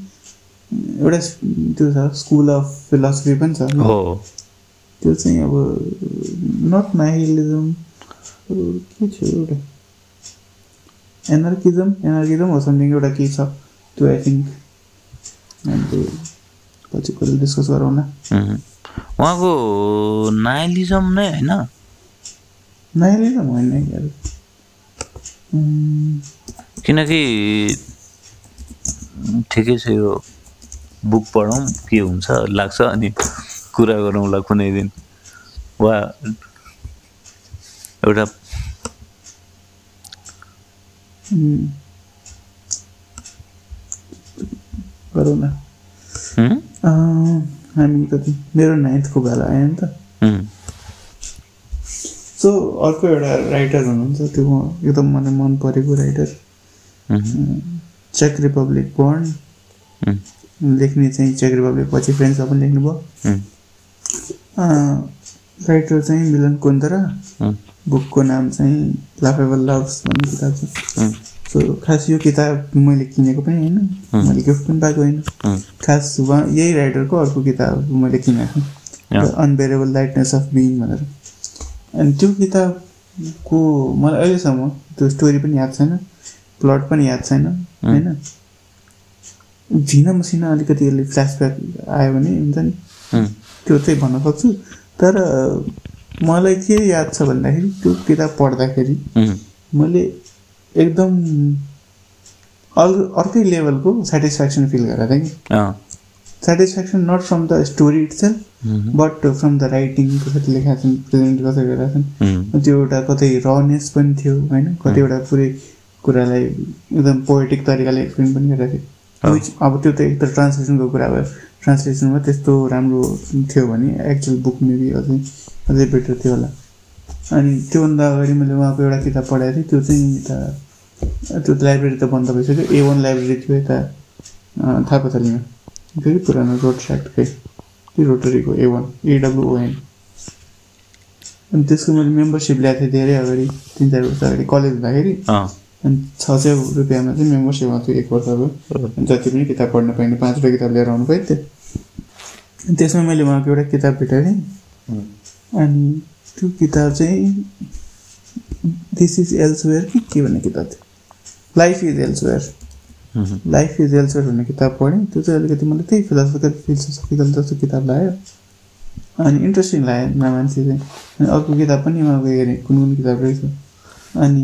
एउटा त्यो छ स्कुल अफ फिलोसफी पनि छ। त्यो चाहिँ अब नट नाइलिजम के छ एउटा? एनर्किजम एनर्किजम हो समथिङ एउटा के छ। त्यो आई थिङ्क हामीले पछि कहिले डिस्कस गरौँला. उहाँको नाइलिजम नै होइन? नाइलिजम होइन किनकि ठिकै छ यो बुक पढौँ के हुन्छ लाग्छ अनि कुरा गरौँला कुनै दिन। वा एउटा गरौँ न हामी कति मेरो नाइन्थको बेला आयो नि त. सो अर्को एउटा राइटर हुनुहुन्छ त्यो एकदम मलाई मन परेको राइटर. Check Republic burn. लेख्ने चाहिँ चेक रिपब्लिक पछि फ्रेन्चमा पनि लेख्नुभयो. राइटर चाहिँ मिलन कोन्दरा. बुकको नाम चाहिँ लाफेबल लभ्स भन्ने किताब छ. सो खास यो किताब मैले किनेको पनि होइन। मैले गिफ्ट पनि पाएको होइन. खास यही राइटरको अर्को किताब मैले किनेको. अनबेरेबल लाइटनेस अफ बिङ भनेर। अनि त्यो किताबको मलाई अहिलेसम्म त्यो स्टोरी पनि याद छैन प्लट पनि याद छैन होइन। झिना मसिना अलिकति यसले फ्ल्यासब्याक आयो भने हुन्छ नि. त्यो चाहिँ भन्न सक्छु। तर मलाई के याद छ भन्दाखेरि त्यो किताब पढ्दाखेरि. मैले एकदम अल अर्कै लेभलको सेटिस्फ्याक्सन फिल गरेको थिएँ कि. Satisfaction not from the story itself um. But from the writing कसरी लेखाएको छन् प्रेजेन्ट कसरी गरेका छन्. त्यो एउटा कतै रनेस पनि थियो होइन? कतिवटा पुरै कुरालाई एकदम पोएटिक तरिकाले एक्सप्लेन पनि गरेको थियो अब त्यो त एक त ट्रान्सलेसनको कुरा भयो। ट्रान्सलेसनमा त्यस्तो राम्रो थियो भने एक्चुअल बुक मेबी अझै अझै बेटर थियो होला। अनि त्योभन्दा अगाडि मैले उहाँको एउटा किताब पढाएको थिएँ। त्यो चाहिँ यता त्यो लाइब्रेरी त बन्द भइसक्यो। ए वान लाइब्रेरी थियो यता थापाथलीमा। फेरि पुरानो रोड साइडकै त्यो रोटरीको ए वान एडब्लुओएन अनि त्यसको मैले मेम्बरसिप ल्याएको थिएँ धेरै अगाडि तिन चार वर्ष अगाडि। कलेज हुँदाखेरि अँ. अनि छ सय रुपियाँमा चाहिँ मेम्बरसिप आउँथ्यो एक वर्षको जति पनि किताब पढ्न पाइने पाँचवटा किताब लिएर आउनु पाइन्थ्यो। त्यसमा मैले उहाँको एउटा किताब भेटेको थिएँ। अनि त्यो किताब चाहिँ दिस इज एल्सवेयर कि के भन्ने किताब थियो? Life is elsewhere. Life is elsewhere भन्ने किताब पढेँ। त्यो चाहिँ अलिकति मलाई त्यही फिलोसफिकल फिलोसफिकल जस्तो किताब लाग्यो। अनि इन्ट्रेस्टिङ लाग्यो मान्छे चाहिँ। अनि अर्को किताब पनि उहाँको हेरेँ कुन कुन किताब रहेछ। अनि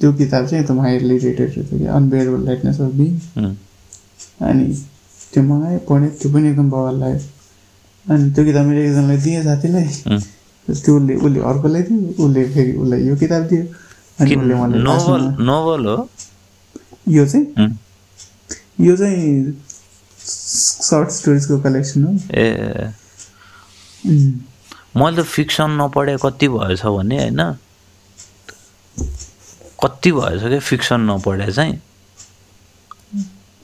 त्यो किताब चाहिँ एकदम हाइली रेटेड रहेछ कि अनबेयरेबल लाइटनेस अफ बिङ. अनि त्यो मगाएँ पढेँ त्यो पनि एकदम बवाल लाग्यो। अनि त्यो किताब मैले एकजनालाई दिएँ साथीलाई। त्यो उसले उसले अर्कोलाई दियो उसले फेरि उसलाई यो किताब दियो। अनि उसले मलाई नोभल हो? यो चाहिँ. यो चाहिँ सर्ट स्टोरिजको कलेक्सन हो। ए. मैले त फिक्सन नपढे कति भएछ भने होइन? कति भएछ क्या फिक्सन नपढे चाहिँ?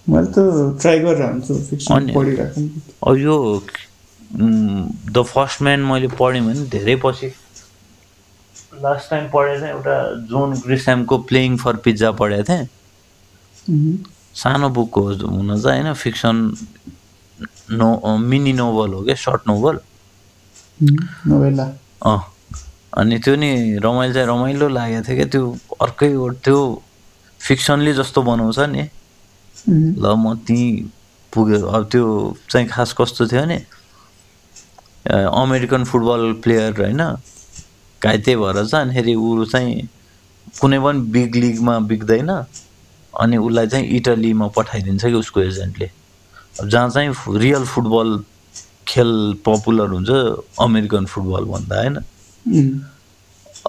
मैले त ट्राई गरेर हुन्छु फिक्सन पढिरहेको अब यो द फर्स्ट म्यान मैले पढेँ भने धेरै पछि लास्ट टाइम पढेँ चाहिँ एउटा जोन ग्रिस्यामको प्लेइङ फर पिज्जा पढेको थिएँ. सानो बुक हो हुन चाहिँ होइन फिक्सन नो मिनी नोभल हो क्या सर्ट नोभल अँ अनि त्यो नि रमाइलो चाहिँ रमाइलो लागेको थियो क्या त्यो अर्कै त्यो फिक्सनले जस्तो बनाउँछ नि. ल म त्यहीँ पुग्यो अब त्यो चाहिँ खास कस्तो थियो अ, अमेरिकन फुटबल प्लेयर होइन घाइते भएर चाहिँ अनिखेरि ऊ चाहिँ कुनै पनि बिग लिगमा बिग्दैन अनि उसलाई चाहिँ इटलीमा पठाइदिन्छ कि उसको एजेन्टले। अब जहाँ चाहिँ रियल फुटबल खेल पपुलर हुन्छ अमेरिकन फुटबल भन्दा होइन.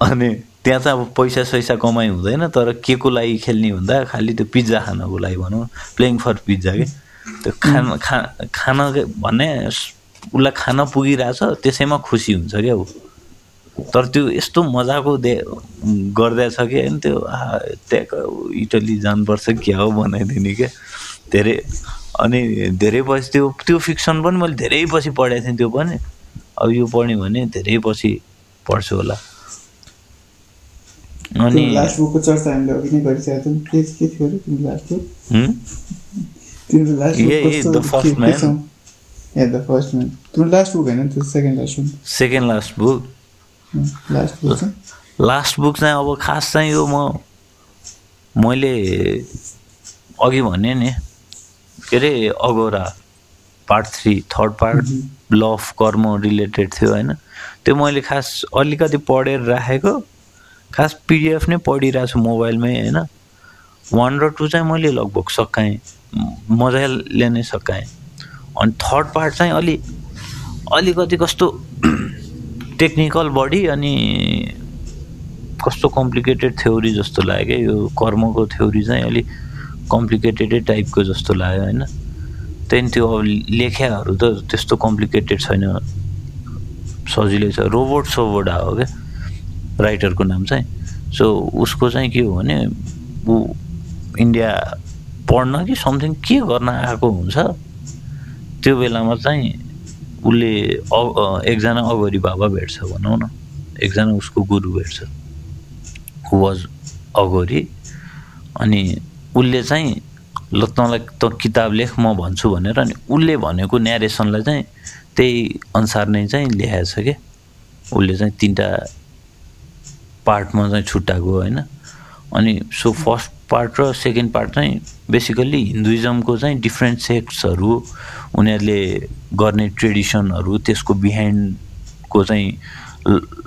अनि त्यहाँ चाहिँ अब पैसा सैसा कमाइ हुँदैन तर के को लागि खेल्ने भन्दा खालि त्यो पिज्जा खानको लागि भनौँ प्लेइङ फर पिज्जा कि। त्यो खान खा खान भन्ने उसलाई खान पुगिरहेछ त्यसैमा खुसी हुन्छ क्या ऊ। तर त्यो यस्तो मजाको दे गर्दैछ कि होइन त्यो आ, त्यहाँको इटली जानुपर्छ क्या हो बनाइदिने क्या? धेरै अनि धेरै पछि त्यो त्यो फिक्सन पनि मैले धेरै पछि पढेको थिएँ त्यो पनि। अब यो पढ्यो भने धेरै पछि पढ्छु होला। अनि लास्ट बुकको चर्चा हामीले अघि नै गरिसकेको थियौँ। के थियो अरे तिम्रो लास्ट बुक? तिम्रो last Yeah, yeah, the first last book होइन त्यो second last book second last book last book चाहिँ लास्ट बुक चाहिँ अब खास चाहिँ यो म मैले अघि भने नि के अरे Agora part three third part law of karma related थियो होइन त्यो मैले खास अलिकति पढेर राखेको खास पिडिएफ नै पढिरहेको छु मोबाइलमै होइन वान र टू चाहिँ मैले लगभग सकाएँ मजाले नै सकाएँ अनि थर्ड पार्ट चाहिँ अलि अलिकति कस्तो टेक्निकल बढी अनि कस्तो कम्प्लिकेटेड थ्योरी जस्तो लाग्यो। क्या यो कर्मको थ्योरी चाहिँ अलिक कम्प्लिकेटेडै टाइपको जस्तो लाग्यो होइन। त्यहाँदेखि त्यो अब लेख्याहरू त त्यस्तो कम्प्लिकेटेड छैन। सजिलै छ। रोबोट सोबोडा हो क्या राइटरको नाम चाहिँ। सो उसको चाहिँ के हो भने ऊ इन्डिया पढ्न कि समथिङ के गर्न आएको हुन्छ? त्यो बेलामा चाहिँ उसले एकजना अगरी बाबा भेट्छ भनौँ न। एकजना उसको गुरु भेट्छ। वाज अगोरी अनि उसले चाहिँ ल तँलाई त किताब लेख म भन्छु भनेर अनि उसले भनेको न्यारेसनलाई चाहिँ त्यही अनुसार नै चाहिँ लेखाएको छ क्या उसले चाहिँ तिनवटा पार्टमा चाहिँ छुट्याएको होइन। अनि सो फर्स्ट पार्ट र सेकेन्ड पार्ट चाहिँ बेसिकल्ली हिन्दुइजमको चाहिँ डिफ्रेन्ट सेक्ट्सहरू उनीहरूले गर्ने ट्रेडिसनहरू त्यसको बिहाइन्डको चाहिँ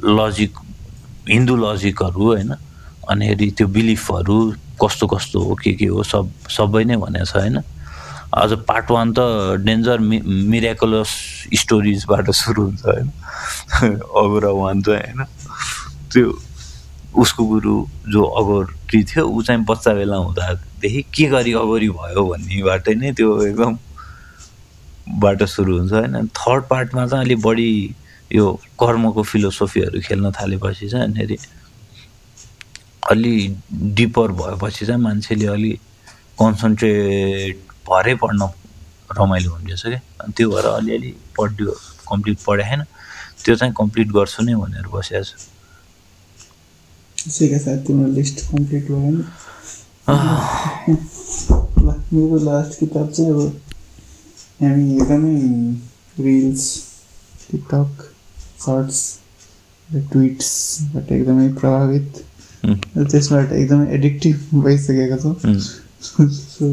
लजिक हिन्दू लजिकहरू होइन। अनिखेरि त्यो बिलिफहरू कस्तो कस्तो हो के के हो सब सबै नै भनेको छ होइन। अझ पार्ट वान त डेन्जर मि मिराकुलस स्टोरिजबाट सुरु हुन्छ होइन। अगोरा वान चाहिँ होइन। त्यो उसको गुरु जो अगोरी थियो ऊ चाहिँ बच्चा बेला हुँदादेखि के गरी अगोरी भयो भन्नेबाटै नै त्यो एकदम बाट सुरु हुन्छ होइन? थर्ड पार्टमा चाहिँ अलिक बढी यो कर्मको फिलोसोफीहरू खेल्न थालेपछि चाहिँ अनिखेरि अलि डिपर भएपछि चाहिँ मान्छेले अलि कन्सन्ट्रेट भएरै पढ्न रमाइलो हुँदैछ क्या अनि त्यो भएर अलिअलि पढ्यो कम्प्लिट पढाएन त्यो चाहिँ कम्प्लिट गर्छु नै भनेर बसिएको छु। त्यसैका साथ तिम्रो लिस्ट कम्प्लिट भयो नि ल मेरो लास्ट किताब चाहिँ अब हामी एकदमै रिल्स टिकटक सर्ट्स र ट्विट्सबाट एकदमै प्रभावित र त्यसबाट एकदमै एडिक्टिभ भइसकेका छौँ सो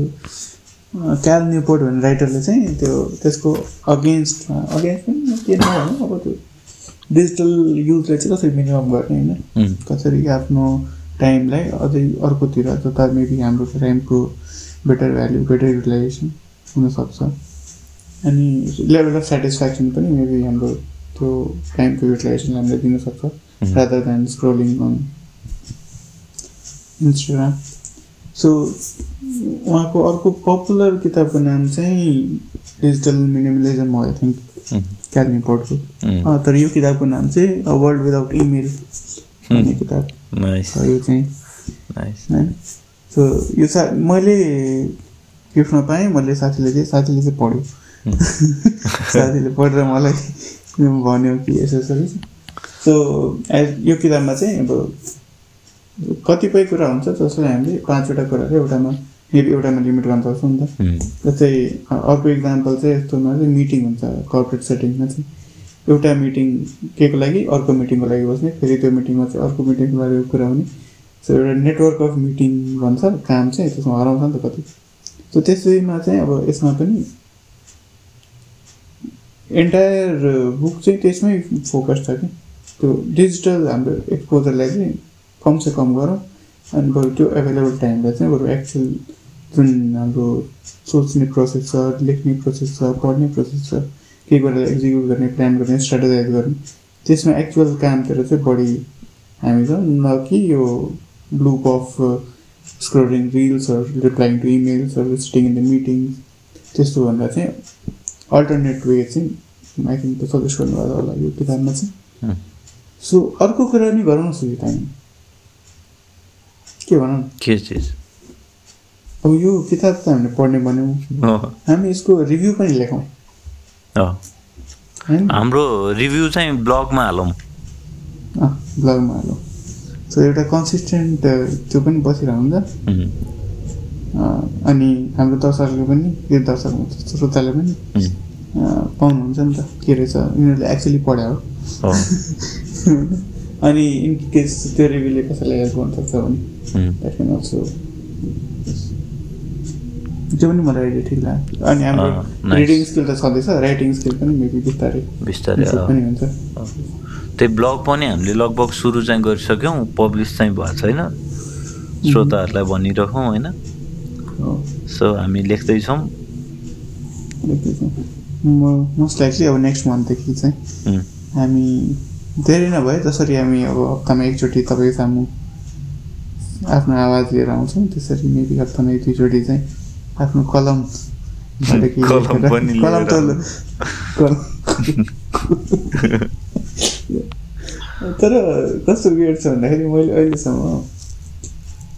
क्याल न्युपोर्ट भन्ने राइटरले चाहिँ त्यो त्यसको अगेन्स्टमा अगेन्स्ट पनि के नभनौँ अब त्यो डिजिटल युजलाई चाहिँ कसरी मिनिमम गर्ने होइन? कसरी आफ्नो टाइमलाई अझै अर्कोतिर जता मेबी हाम्रो टाइमको बेटर भ्याल्यु बेटर युटिलाइजेसन हुनसक्छ। अनि लेभल अफ सेटिस्फ्याक्सन पनि मेबी हाम्रो त्यो टाइमको युटिलाइजेसन हामीले दिनसक्छ. Rather than scrolling on Instagram so उहाँको अर्को पपुलर किताबको नाम चाहिँ डिजिटल मिनिमलिजम हो आई थिङ्क क्यालमी अँ, तर यो किताबको नाम चाहिँ वर्ल्ड विदाउट इमेल भन्ने किताब। यो चाहिँ। होइन सो यो सा मैले गिफ्टमा पाएँ मैले साथीले चाहिँ साथीले चाहिँ पढ्यो। साथीले पढेर मलाई भन्यो कि यसो सो एज यो किताबमा चाहिँ अब कतिपय कुरा हुन्छ जसलाई हामीले पाँचवटा कुराहरू एउटामा मेबी एउटामा लिमिट गर्न सक्छौँ नि त। जस्तै अर्को इक्जाम्पल चाहिँ यस्तोमा चाहिँ मिटिङ हुन्छ कर्पोरेट सेटिङमा चाहिँ। एउटा मिटिङ के को लागि अर्को मिटिङको लागि बस्ने फेरि त्यो मिटिङमा चाहिँ अर्को मिटिङको लागि कुरा हुने। सो एउटा नेटवर्क अफ मिटिङ भन्छ काम चाहिँ त्यसमा हराउँछ नि त कति। सो त्यसैमा चाहिँ अब यसमा पनि एन्टायर बुक चाहिँ त्यसमै फोकस छ कि। त्यो डिजिटल हाम्रो एक्सपोजरलाई चाहिँ कम से कम गरौँ। अनि बरु त्यो एभाइलेबल टाइमलाई चाहिँ बरु एक्चुअल जुन हाम्रो सोच्ने प्रोसेस छ लेख्ने प्रोसेस छ पढ्ने प्रोसेस छ केही कुरालाई एक्जिक्युट गर्ने प्लान गर्ने स्ट्राटेजाइज गर्ने त्यसमा एक्चुअल कामतिर चाहिँ बढी हामी छौँ। न कि यो लुप अफ स्क्रोलिङ रिल्सहरू रिप्लाइङ टु इमेल्सहरू सिटिङ इन द मिटिङ त्यस्तो भन्दा चाहिँ अल्टरनेट वे चाहिँ आई थिङ्क त सजेस्ट गर्नुभएको होला यो किताबमा चाहिँ। सो अर्को कुरा नि गरौँ न सुविधा हामी। के भनौँ? न? के चिज? अब यो किताब त हामीले पढ्ने भन्यौँ। हामी यसको रिभ्यू पनि लेखौँ। हाम्रो रिभ्यू चाहिँ ब्लगमा हालौँ। अँ, ब्लगमा हालौँ। सो एउटा कन्सिस्टेन्ट त्यो पनि बसिरहन्छ। उम्, अँ, अनि हाम्रो दर्शकले पनि यो दर्शक श्रोताले पनि पाउनुहुन्छ नि त। के रहेछ? यिनीहरूले एक्चुली पढ्यो। हो अनि इन केस त्यो रिभ्यूले कसैलाई हेल्प गर्न सक्छ भने उम्, द्याट क्यान अल्सो त्यो पनि मलाई अहिले ठिक लाग्यो अनि हाम्रो. रिडिङ स्किल त छँदैछ राइटिङ स्किल पनि मेबी बिस्तारै। बिस्तारै पनि हुन्छ। त्यही ब्लग पनि हामीले लगभग सुरु चाहिँ गरिसक्यौँ पब्लिस चाहिँ भएको छैन। श्रोताहरूलाई भनिराखौँ होइन? सो हामी लेख्दैछौँ। म मोस्ट लाइकली अब नेक्स्ट मन्थदेखि चाहिँ हामी धेरै नभए जसरी हामी अब हप्तामा एकचोटि तपाईँको सामु आफ्नो आवाज लिएर आउँछौँ त्यसरी मेबी हप्तामा एक दुईचोटि चाहिँ आफ्नो कलम कलम पनि कलम त तर कस्तो वेयर छ भन्दाखेरि मैले अहिलेसम्म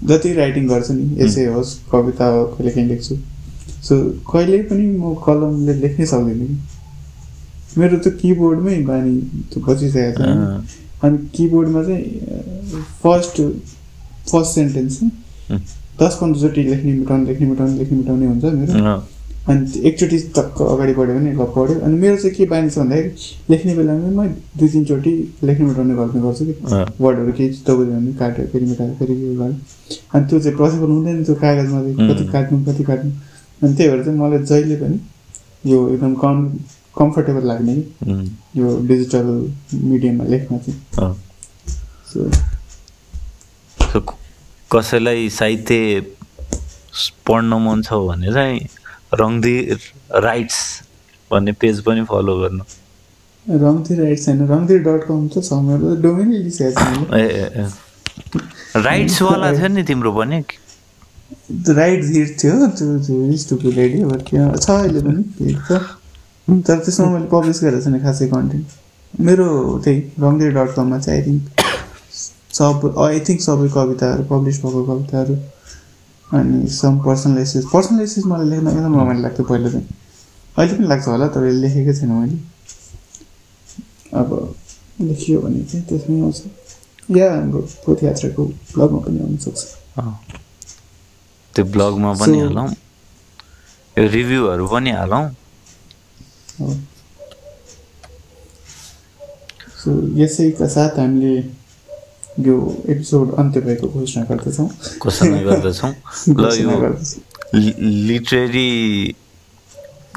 जति राइटिङ गर्छु नि एसे होस् कविता हो कहिले काहीँ लेख्छु। सो कहिल्यै पनि म कलमले लेख्नै सक्दिनँ। कि मेरो त्यो किबोर्डमै बानी त्यो बसिसकेको छ अनि किबोर्डमा चाहिँ फर्स्ट फर्स्ट सेन्टेन्स दस पन्ध्रचोटि लेख्ने मिटाउने लेख्ने मिटाउने लेख्ने मिटाउने हुन्छ मेरो। अनि एकचोटि टक्क अगाडि बढ्यो भने ल पढ्यो अनि मेरो चाहिँ के बानी छ भन्दाखेरि लेख्ने बेलामा म दुई तिनचोटि लेख्ने मिटाउने गर्ने गर्छु कि। वर्डहरू केही बुझ्यो भने काट्यो फेरि मिटायो फेरि यो गर्यो। अनि त्यो चाहिँ पोसिबल हुँदैन त्यो कागजमा चाहिँ कति. काट्नु कति काट्नु। अनि त्यही भएर चाहिँ मलाई जहिले पनि यो एकदम कम कम्फर्टेबल लाग्ने कि। यो डिजिटल मिडियममा लेख्न चाहिँ। सो कसैलाई साहित्य पढ्न मन छ भने चाहिँ रङधीर राइट्स भन्ने पेज पनि फलो गर्नु। रङतिर राइट छैन रङतिर डट कम त छ मेरो डोमेनै ए राइट्सवाला थियो नि तिम्रो पनि? राइट हिट थियो त्यो त्यो स्टुपी लेडी अब त्यो छ अहिले पनि त तर त्यसमा मैले पब्लिस गरेको छैन खासै कन्टेन्ट मेरो त्यही रङदेव डट कममा चाहिँ आई थिङ्क सब आई थिङ्क सबै कविताहरू पब्लिस भएको कविताहरू अनि some personal essays personal essays मलाई लेख्न एकदम रमाइलो लाग्थ्यो पहिला चाहिँ अहिले पनि लाग्छ होला तर लेखेकै छैन मैले। अब लेखियो भने चाहिँ त्यसमै आउँछ। या हाम्रो पदयात्राको ब्लगमा पनि आउनसक्छ अँ। त्यो ब्लगमा पनि हालौँ। यो रिभ्यूहरू पनि हालौँ। सो यसैका साथ हामीले यो एपिसोड अन्त्य भएको घोषणा गर्दछौँ। घोषणा गर्दछौँ। ल यो लिटरेरी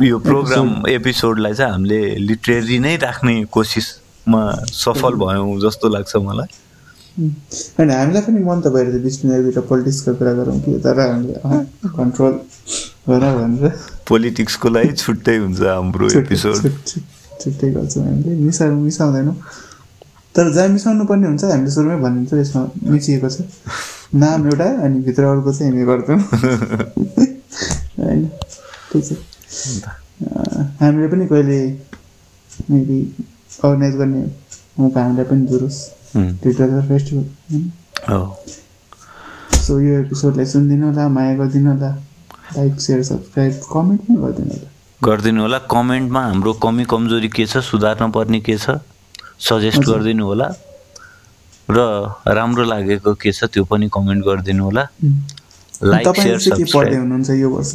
यो प्रोग्राम एपिसोडलाई चाहिँ हामीले लिटरेरी नै राख्ने कोसिसमा सफल भयौँ जस्तो लाग्छ मलाई. होइन हामीलाई पनि मन त भइरहेछ बिचमा एक दुईवटा पोलिटिक्सको कुरा गरौँ कि तर हामीले कन्ट्रोल गर भनेर। पोलिटिक्सको लागि छुट्टै हुन्छ हाम्रो एपिसोड। छुट- छुट- छुट्टै गर्छौँ हामीले। मिसा मिसाउँदैनौँ। तर जहाँ मिसाउनु पर्ने हुन्छ हामीले सुरुमै भनिदिन्छ यसमा मिचिएको छ। नाम एउटा अनि भित्र अर्को चाहिँ हामी गर्दैनौँ होइन? ठिक छ हामीले पनि कहिले मेबी अर्गनाइज गर्ने मौका हामीलाई पनि उम्, लिटरेचर फेस्टिभल सो यो एपिसोडलाई सुनिदिनु होला माया गरिदिनु होला लाइक सेयर सब्सक्राइब कमेन्ट पनि गरिदिनु होला गरिदिनु होला कमेन्टमा हाम्रो कमी कमजोरी के छ सुधार्न पर्ने के छ? सजेस्ट। गरिदिनु होला। र राम्रो लागेको के छ त्यो पनि कमेन्ट गरिदिनु होला। लाइक सेयर हुनुहुन्छ यो वर्ष?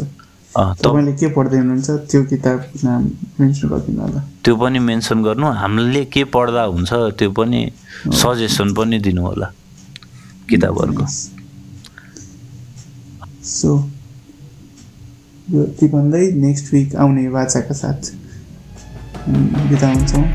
तपाईँले के पढ्दै हुनुहुन्छ? त्यो किताब नाम मेन्सन गरिदिनु होला। त्यो पनि मेन्सन गर्नु। हामीले के पढ्दा हुन्छ त्यो पनि सजेसन पनि दिनु होला किताबहरूको। सो यो ती भन्दै नेक्स्ट विक आउने वाचाका साथ बिदा हुन्छौँ।